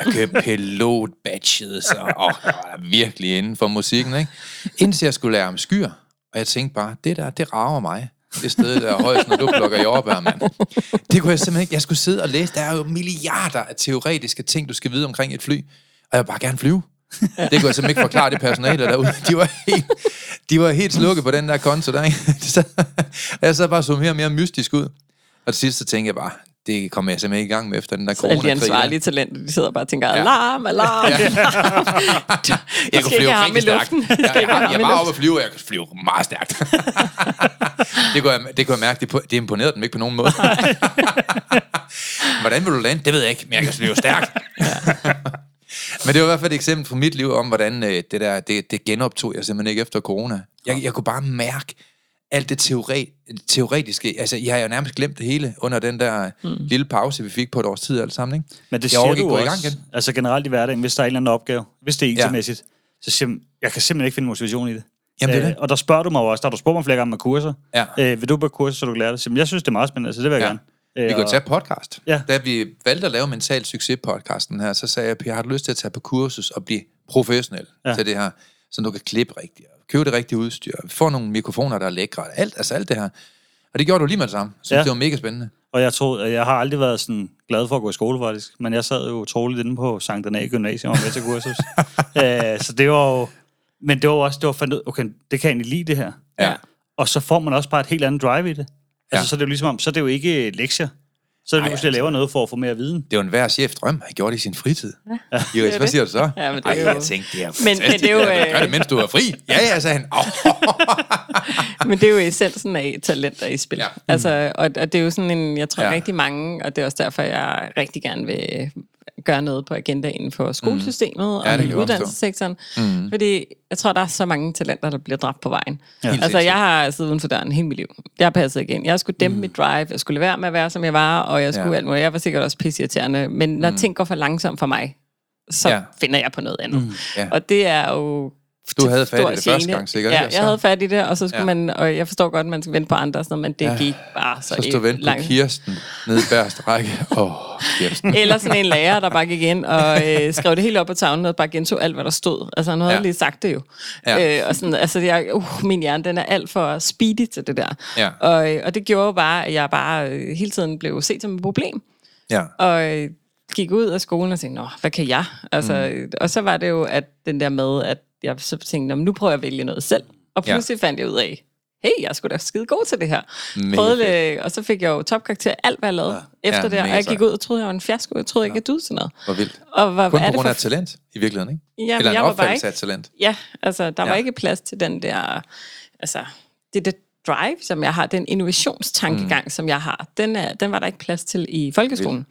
Jeg købte pilot badges, og jeg var virkelig inden for musikken, ikke? Indtil jeg skulle lære om skyer. Og jeg tænkte bare, det der, det rager mig. Det sted, der er højst, når du plukker jordbær, mand. Det kunne jeg simpelthen ikke. Jeg skulle sidde og læse. Der er jo milliarder af teoretiske ting, du skal vide omkring et fly. Og jeg vil bare gerne flyve. Det kunne jeg simpelthen ikke forklare det personale derude. De var helt, de var helt slukket på den der konto der, ikke? Så, jeg sad bare så mere og mere mystisk ud. Og til sidst så tænkte jeg bare, det kommer jeg simpelthen ikke i gang med efter den der Så alle de ansvarlige talenter, de sidder bare og tænker, alarm, alarm. Ja. Jeg kunne flyve rigtig stærkt. Jeg, jeg, jeg, jeg, jeg var op. oppe at flyve, og jeg kunne flyve meget stærkt. det, kunne jeg, det kunne jeg mærke, det, det imponerede dem ikke på nogen måde. Hvordan vil du lande? Det ved jeg ikke, men jeg kan flyve stærkt. Men det var i hvert fald et eksempel fra mit liv om, hvordan øh, det der, det, det genoptog jeg simpelthen ikke efter corona. Jeg, jeg kunne bare mærke alt det teoret, teoretiske. Altså, jeg har jo nærmest glemt det hele under den der mm. lille pause, vi fik på et års tid alle sammen, ikke? Men det jeg siger du gå i også, gang igen. altså generelt i hverdagen, hvis der er en eller anden opgave, hvis det er IT-mæssigt, så siger jeg, kan simpelthen ikke finde motivation i det. Jamen, det er Øh, det. Og der spørger du mig også, der har du spurgt mig flere gange med kurser. Ja. Øh, vil du på kurser, så du kan lære det? Så, jeg synes, det er meget spændende, så det vil jeg Ja. gerne. Øh, Vi og- tage podcast. Ja. Da vi valgte at lave Mental Succes-podcasten her, så sagde jeg, Per, har du lyst til at tage på kursus og blive professionel Ja. ja. til det her, så du kan klippe rigtigt, og købe det rigtige udstyr, få nogle mikrofoner, der er lækre, alt, altså alt det her. Og det gjorde du lige med det samme. Så Ja. det var mega spændende. Og jeg tror, jeg har aldrig været sådan glad for at gå i skole, faktisk. Men jeg sad jo troligt inde på Sankt Anna Gymnasium og med til kursus. øh, så det var jo... Men det var også, det var fandt ud, okay, det kan jeg egentlig lide det her. Ja. Og så får man også bare et helt andet drive i det. Altså, Ja. så er det jo ligesom om, så er det jo ikke lektier. Så er det Ej, jo, at jeg altså. laver noget for at få mere viden. Det var en hver chef drøm, han gjorde det i sin fritid. Ja. Er hvad det. siger du så? Ja, men det Ej, er jo- jeg tænkte, det er Men- men det er jo, Ja, øh, Gør det, mens du er fri. Ja, ja, sagde han. Oh. Men det er jo essensen af talenter i spil. Ja. Altså, og, og det er jo sådan en, jeg tror ja. rigtig mange, og det er også derfor, jeg rigtig gerne vil gøre noget på agendaen for skolesystemet Ja, og uddannelsessektoren. Mm. Fordi jeg tror, der er så mange talenter, der bliver dræbt på vejen. Ja. Altså, jeg har siddet uden for døren hele mit liv. Jeg har passet igen. Jeg skulle dæmpe mm. mit drive, jeg skulle lade være med at være, som jeg var, og jeg skulle Ja. alt muligt. Jeg var sikkert også pisseirriterende. Men når mm. ting går for langsomt for mig, så ja. finder jeg på noget andet. Mm. Ja. Og det er jo Du havde fat i det første gang, sikkert, Ja, jeg havde fat i det, og så skulle Ja. man, og jeg forstår godt, at man skal vente på andre sådan men det ja. gik bare så, Så stod vent på. Kirsten nede i bagerste række. Åh, oh, Kirsten. Eller sådan en lærer, der bare gik ind og øh, skrev det helt op på tavlen, og bare gentog alt, hvad der stod. Altså, han havde Ja. lige sagt det jo. Ja. Øh, og sådan, altså, jeg, uh, min hjerne, den er alt for speedy til det der. Ja. Og, øh, og det gjorde jo bare, at jeg bare øh, hele tiden blev set som et problem. Ja. Og øh, gik ud af skolen og tænkte, Nå, hvad kan jeg? Altså, mm. Og så var det jo, at den der med, at jeg så tænkte, "Nå, men nu prøver jeg at vælge noget selv. Og Ja. pludselig fandt jeg ud af, hey, jeg skulle da skide god til det her. Prøvede og så fik jeg jo topkarakter alt, hvad jeg lavede ja. efter Ja, det. Og jeg gik ud og troede, jeg var en fiasko. Jeg troede ikke, jeg duede sådan noget. Hvor vildt. Og hvad, Kun hvad på grund for... af talent, i virkeligheden, ikke? Jamen, Eller en jeg var opfattelse ikke... af talent. Ja, altså, der ja. var Ja. ikke plads til den der... Altså, det der drive, som jeg har, den innovationstankegang, mm. som jeg har, den, er, den var der ikke plads til i folkeskolen.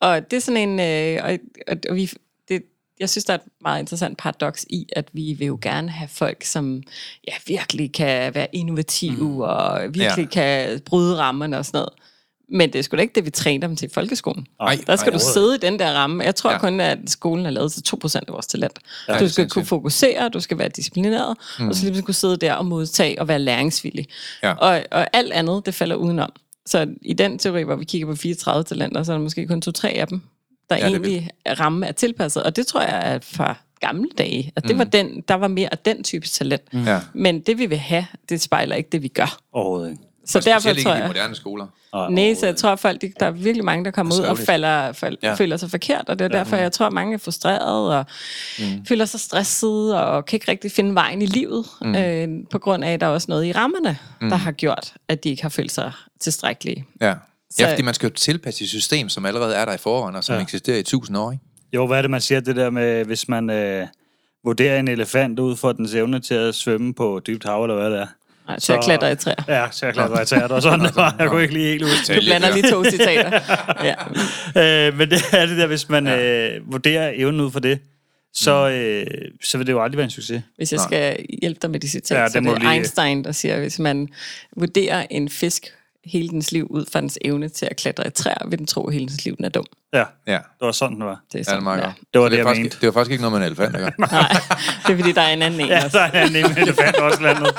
Og det er sådan en... Øh, og, og, og vi, jeg synes, der er et meget interessant paradoks i, at vi vil jo gerne have folk, som ja, virkelig kan være innovative mm. og virkelig ja. kan bryde rammerne og sådan noget. Men det er sgu da ikke det, vi træner dem til i folkeskolen. Ej, Der skal ej, du sidde i den der ramme. Jeg tror Ja. kun, at skolen er lavet til 2% af vores talent. Ja, du skal kunne fokusere, du skal være disciplineret, mm. og så lige kunne sidde der og modtage og være læringsvillig. Ja. Og, og alt andet, det falder udenom. Så i den teori, hvor vi kigger på 34 talenter, så er der måske kun to-tre af dem, der Ja, ja, egentlig er ramme er tilpasset. Og det tror jeg er fra gamle dage, at det mm. var den, der var mere af den type talent. Mm. Ja. Men det vi vil have, det spejler ikke det, vi gør. Overhovedet ikke. Så Og derfor tror i de jeg... moderne skoler. Ej, Nej, så jeg tror, at folk, de, der er virkelig mange, der kommer ud og falder, fald, Ja. ja. føler sig forkert, og det er derfor, jeg tror, at mange er frustrerede og mm. føler sig stressede og kan ikke rigtig finde vejen i livet, mm. øh, på grund af, at der er også noget i rammerne, mm. der har gjort, at de ikke har følt sig tilstrækkelige. Ja. Så- ja, fordi man skal jo tilpasse et system, som allerede er der i forvejen, og som ja. Ja. eksisterer i tusind år, ikke? Jo, hvad er det, man siger, det der med, hvis man øh, vurderer en elefant ud for dens evne til at svømme på dybt hav, eller hvad det er? Nej, så jeg Så- klatrer i træer. Ja, så hvad jeg tager det, og sådan var. Jeg kunne ikke lige helt huske Du blander lige to citater. Ja. øh, men det er det der, hvis man øh, vurderer evnen ud for det, så, øh, så vil det jo aldrig være en succes. Hvis jeg Nej. skal hjælpe dig med de citater, Ja, ja, det så det er lige- Einstein, der siger, at hvis man vurderer en fisk hele dens liv ud fra dens evne til at klatre i træer, vil den tro, at hele dens liv den er dum. Ja, Ja, det var sådan, det var. Det er ja det er sådan, meget ja. godt. Det var det, er jeg faktisk, mente. Det var faktisk ikke noget med en elefant, ikke? Nej, det er fordi, der er en anden en Ja, også. så er en anden elefant også landet.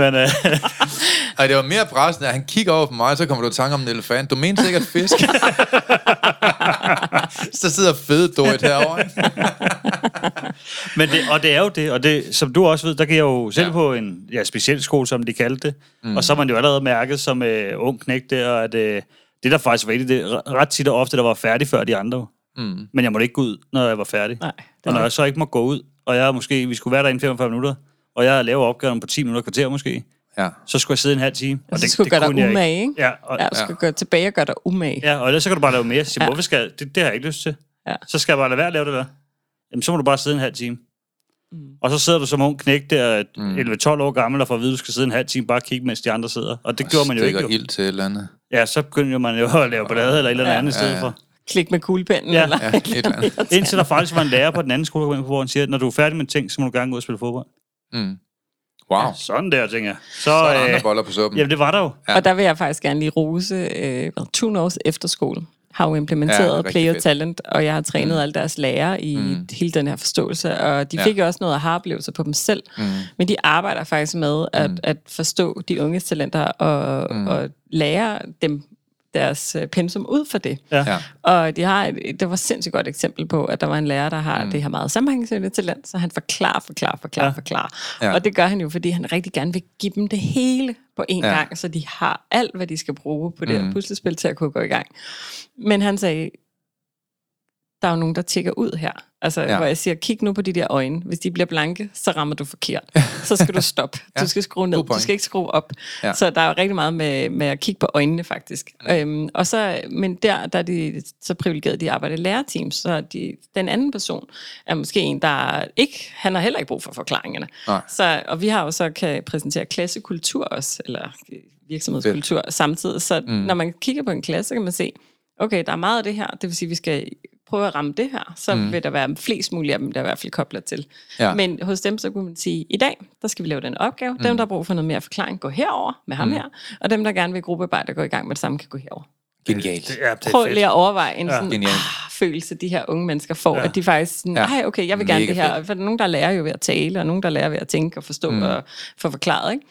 Men øh, Ej, det var mere pressende, at han kigger over på mig, så kommer du i tanke om en elefant. Du mener sikkert fisk. så sidder fede Dorit herovre? Men det, og det er jo det, og det, som du også ved, der kan jeg jo selv Ja. på en ja, speciel skole, som de kaldte det. Mm. Og så har man jo allerede mærket som øh, ung knæk der, at øh, det der faktisk var det ret tit og ofte, der var færdig før de andre. Mm. Men jeg måtte ikke gå ud, når jeg var færdig. Nej, og når jeg så ikke må gå ud, og jeg måske, vi skulle være der i 45 minutter, og jeg laver opgaven på 10 minutter kvarter måske, Ja. så skulle jeg sidde en halv time. Og så skulle gøre dig umage, ikke? Ja, og, Ja, du skal gå tilbage og gøre dig umage. ja, og ellers så kan du bare lave mere. Så siger, Ja. ja. hvorfor skal jeg, det, det har jeg ikke lyst til. Ja. Så skal jeg bare lade være at lave det der. Jamen, så må du bare sidde en halv time. Mm. Og så sidder du som ung knæk der, mm. 11-12 år gammel, og får at vide, at du skal sidde en halv time bare og kigge, mens de andre sidder. Og det gjorde man jo ikke. Jo. ild til et eller andet. Ja, så begyndte man jo at lave ballade eller et eller andet ja, stedet ja, ja. for. klik med kuglepennen. Ja. eller Ja, et eller andet. andet. Indtil der faktisk var en lærer på den anden skole, hvor han siger, når du er færdig med ting, så må du gerne gå ud og spille fodbold. Mm. Wow. Sådan der, tænker jeg. Så, Så er der andre øh, boller på suppen. jamen, det var der jo. Ja. Og der vil jeg faktisk gerne lige rose øh, North Efterskole har jo Ja, implementeret er ja, Play fedt. Talent, og jeg har trænet Mm. alle deres lærere i Mm. hele den her forståelse, og de Ja. fik jo også noget aha-oplevelser på dem selv, Mm. men de arbejder faktisk med at, Mm. at forstå de unges talenter og, mm. og lære dem deres øh, pensum ud for det. Ja. Ja. Og de har et, det var et sindssygt godt eksempel på, at der var en lærer, der har Mm. det her meget sammenhængsende talent, så han forklarer, forklarer, forklarer, Ja. forklarer. Ja. Og det gør han jo, fordi han rigtig gerne vil give dem det hele på én ja. gang, så de har alt, hvad de skal bruge på det Mm. her puslespil til at kunne gå i gang. Men han sagde, der er jo nogen, der tjekker ud her. Altså, Ja. ja. hvor jeg siger, kig nu på de der øjne. Hvis de bliver blanke, så rammer du forkert. Så skal du stoppe. Ja. Du skal skrue ned. Du skal ikke skrue op. Ja. Ja. Så der er jo rigtig meget med, med at kigge på øjnene, faktisk. Mm. Øhm, og så, men der, der er de så privilegeret, de arbejder i lærerteams, så de, den anden person er måske en, der ikke, han har heller ikke brug for forklaringerne. Nej. Så, og vi har jo så kan præsentere klassekultur også, eller virksomhedskultur Fedt. samtidig. Så Mm. når man kigger på en klasse, kan man se, okay, der er meget af det her, det vil sige, vi skal prøve at ramme det her, så Mm. vil der være flest mulige af dem, der er i hvert fald koblet til. Ja. Men hos dem, så kunne man sige, i dag, der skal vi lave den opgave. Mm. Dem, der har brug for noget mere forklaring, går herover med ham Mm. her. Og dem, der gerne vil gruppearbejde og gå i gang med det samme, kan gå herover. Genialt. Det er, det Prøv fedt. lige at overveje en Ja. ja. sådan ah, følelse, de her unge mennesker får, Ja. ja. at de faktisk sådan, Ja. ej, okay, jeg vil gerne Mega det her. fedt. For der er nogen, der lærer jo ved at tale, og nogen, der lærer ved at tænke og forstå Mm. og få forklaret. Ikke?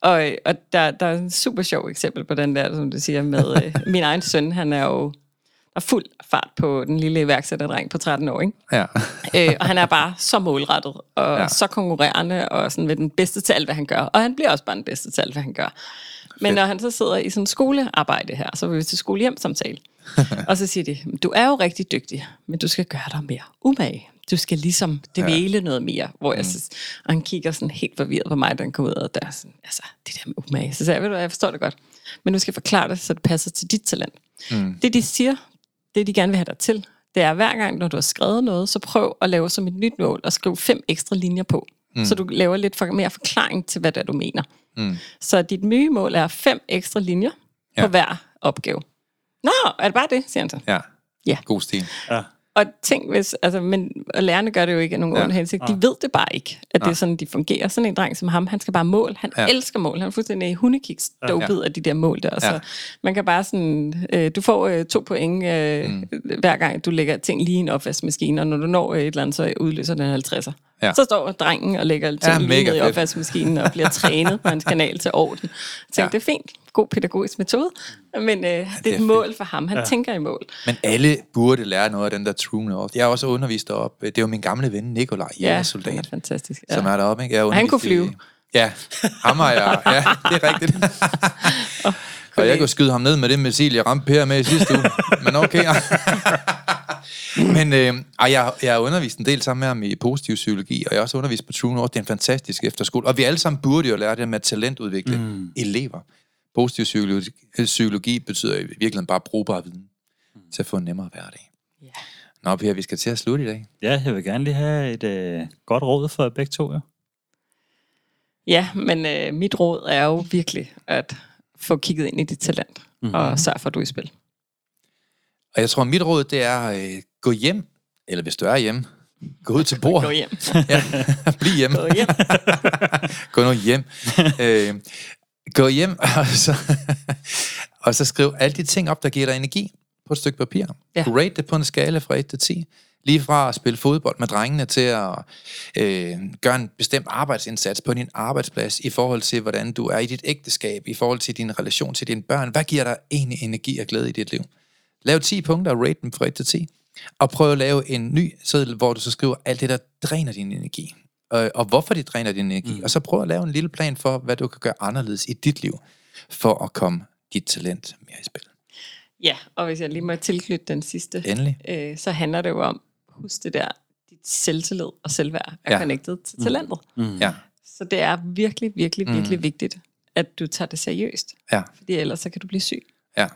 Og, og der, der er en super sjov eksempel på den der, som du siger, med øh, min egen søn, han er jo der er fuld fart på den lille iværksætterdreng på 13 år, ikke? Ja. øh, og han er bare så målrettet, og Ja. så konkurrerende, og sådan ved den bedste til alt, hvad han gør. Og han bliver også bare den bedste til alt, hvad han gør. Men Fedt. når han så sidder i sådan skolearbejde her, så vil vi til skolehjemsamtale. og så siger de, du er jo rigtig dygtig, men du skal gøre dig mere umage. Du skal ligesom dvæle ja. noget mere. Hvor jeg så, og han kigger sådan helt forvirret på mig, da han kommer ud, og der er sådan, altså, det der med umage. Så sagde jeg, ved du hvad, jeg forstår det godt. Men du skal forklare det, så det passer til dit talent. Mm. Det de siger, det de gerne vil have dig til, det er hver gang, når du har skrevet noget, så prøv at lave som et nyt mål og skrive fem ekstra linjer på. Mm. Så du laver lidt for, mere forklaring til, hvad det er, du mener. Mm. Så dit nye mål er fem ekstra linjer Ja. på hver opgave. Nå, er det bare det, siger han så. Ja. Ja. God stil. Ja. Og tænk hvis, altså, men og lærerne gør det jo ikke af nogen Ja. ja. ond hensigt. De ved det bare ikke, at det er sådan, de fungerer. Sådan en dreng som ham, han skal bare mål. Han Ja. ja. elsker mål. Han er fuldstændig hundekiks dopet af de der mål der. Så Ja. man kan bare sådan, øh, du får øh, to point øh, Mm. hver gang, du lægger ting lige i en opvaskemaskine, og når du når øh, et eller andet, så udløser den 50'er. Ja. Så står drengen og lægger ting Ja, ja, lige ned i opvaskemaskinen og bliver trænet på hans kanal til orden. Jeg tænkte, Ja. ja. det er fint. God pædagogisk metode. Men øh, det er er et mål for ham. Han ja. tænker i mål. Men alle burde lære noget af den der True North. Jeg har også undervist deroppe. Det var min gamle ven, Nikolaj, Ja, han soldat, er fantastisk. ja. som er deroppe. Ikke? Jeg han kunne undervist i- flyve. Ja, ham har jeg. Ja, det er rigtigt. og jeg kunne skyde ham ned med det missil, jeg ramte Per med i sidste uge. Men okay. Men øh, jeg, jeg har undervist en del sammen med ham i positiv psykologi, og jeg har også undervist på True North. Det er en fantastisk efterskole. Og vi alle sammen burde jo lære det med at talentudvikle mm. elever. Positiv psykologi, psykologi betyder i virkeligheden bare brugbar viden til at få en nemmere hverdag. Ja. Nå, Per, vi skal til at slutte i dag. Ja, jeg vil gerne lige have et øh, godt råd for begge to, jo. Ja, men øh, mit råd er jo virkelig at få kigget ind i dit talent, mm-hmm. og sørge for, at du er i spil. Og jeg tror, mit råd, det er øh, gå hjem, eller hvis du er hjemme, gå ud til bordet. Gå hjem. Ja, bliv hjemme. Gå hjem. gå nu hjem. øh, gå hjem, og så, og så skriv alle de ting op, der giver dig energi på et stykke papir. Ja. Rate det på en skala fra 1 til 10. Lige fra at spille fodbold med drengene til at øh, gøre en bestemt arbejdsindsats på din arbejdsplads i forhold til, hvordan du er i dit ægteskab, i forhold til din relation til dine børn. Hvad giver dig egentlig energi og glæde i dit liv? Lav 10 punkter og rate dem fra 1 til 10. Og prøv at lave en ny seddel, hvor du så skriver alt det, der dræner din energi. Og, og hvorfor det dræner din energi. Mm. Og så prøv at lave en lille plan for, hvad du kan gøre anderledes i dit liv, for at komme dit talent mere i spil. Ja, og hvis jeg lige må tilknytte den sidste, Endelig. øh, så handler det jo om, husk det der, dit selvtillid og selvværd er Ja. connected til talentet. Mm. Ja, Så det er virkelig, virkelig, virkelig mm. vigtigt, at du tager det seriøst. ja, Fordi ellers så kan du blive syg ja.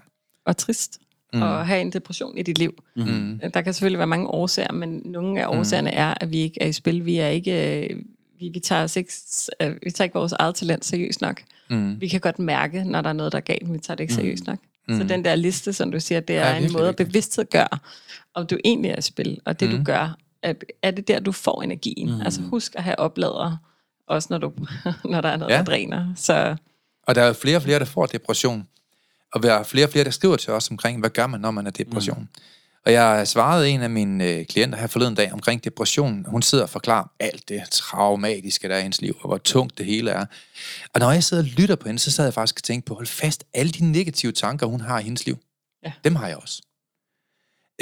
og trist mm. og have en depression i dit liv. Mm. Der kan selvfølgelig være mange årsager, men nogle af årsagerne er, at vi ikke er i spil. Vi er ikke... øh, Vi, vi, tager os ikke, øh, vi tager ikke vores eget talent seriøst nok. Mm. Vi kan godt mærke, når der er noget, der er galt, men vi tager det ikke seriøst nok. Mm. Så den der liste, som du siger, det er Ja, en måde at bevidstgøre, om du egentlig er i spil, og det mm. Mm. du gør, at, er det der, du får energien. Mm. Altså husk at have oplader, også når, du, når der er noget, ja. der dræner. Så Og der er flere og flere, der får depression. Og der er flere og flere, der skriver til os omkring, hvad gør man, når man er depression. Mm. Og jeg svarede en af mine øh, klienter her forleden dag omkring depression. Hun sidder og forklarer alt det traumatiske, der er i hendes liv, og hvor tungt det hele er. Og når jeg sidder og lytter på hende, så sad jeg faktisk og tænkte på, hold fast, alle de negative tanker, hun har i hendes liv, Ja. dem har jeg også.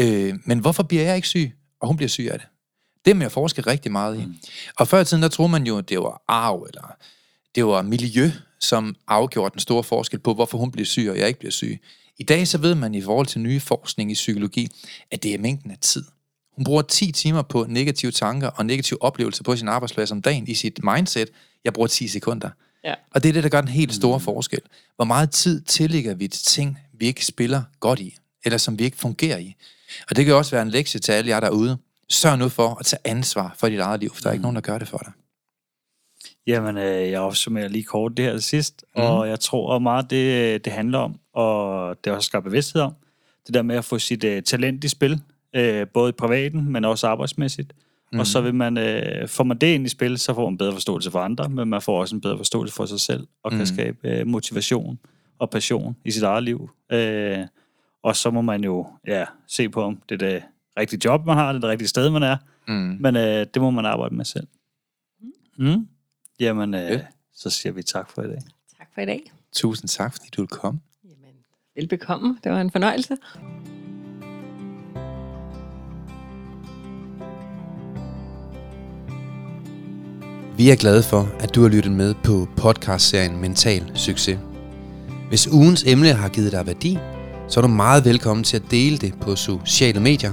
Øh, men hvorfor bliver jeg ikke syg, og hun bliver syg af det? Det må jeg forske rigtig meget i. Mm. Og før i tiden, der troede man jo, at det var arv, eller det var miljø, som afgjorde den store forskel på, hvorfor hun bliver syg, og jeg ikke bliver syg. I dag så ved man i forhold til nye forskning i psykologi, at det er mængden af tid. Hun bruger 10 timer på negative tanker og negative oplevelser på sin arbejdsplads om dagen i sit mindset. Jeg bruger 10 sekunder. ja. Og det er det, der gør den helt store forskel. Hvor meget tid tillægger vi til ting, vi ikke spiller godt i, eller som vi ikke fungerer i. Og det kan også være en lektie til alle jer derude. Sørg nu for at tage ansvar for dit eget liv, for der er ikke nogen, der gør det for dig. Jamen, øh, jeg opsummerer lige kort det her sidst, mm. og jeg tror meget, det, det handler om, og det er også skabt bevidsthed om, det der med at få sit øh, talent i spil, øh, både i privaten, men også arbejdsmæssigt. Mm. Og så vil man, øh, får man det ind i spil, så får man bedre forståelse for andre, men man får også en bedre forståelse for sig selv, og kan Mm. skabe øh, motivation og passion i sit eget liv. Øh, og så må man jo ja, se på, om det er det rigtige job, man har, det er det rigtige sted, man er, Mm. men øh, det må man arbejde med selv. Mm. Jamen, øh, Ja. så siger vi tak for i dag. Tak for i dag. Tusind tak, fordi du komme. Jamen, velbekomme. Det var en fornøjelse. Vi er glade for, at du har lyttet med på podcastserien Mental Succes. Hvis ugens emne har givet dig værdi, så er du meget velkommen til at dele det på sociale medier.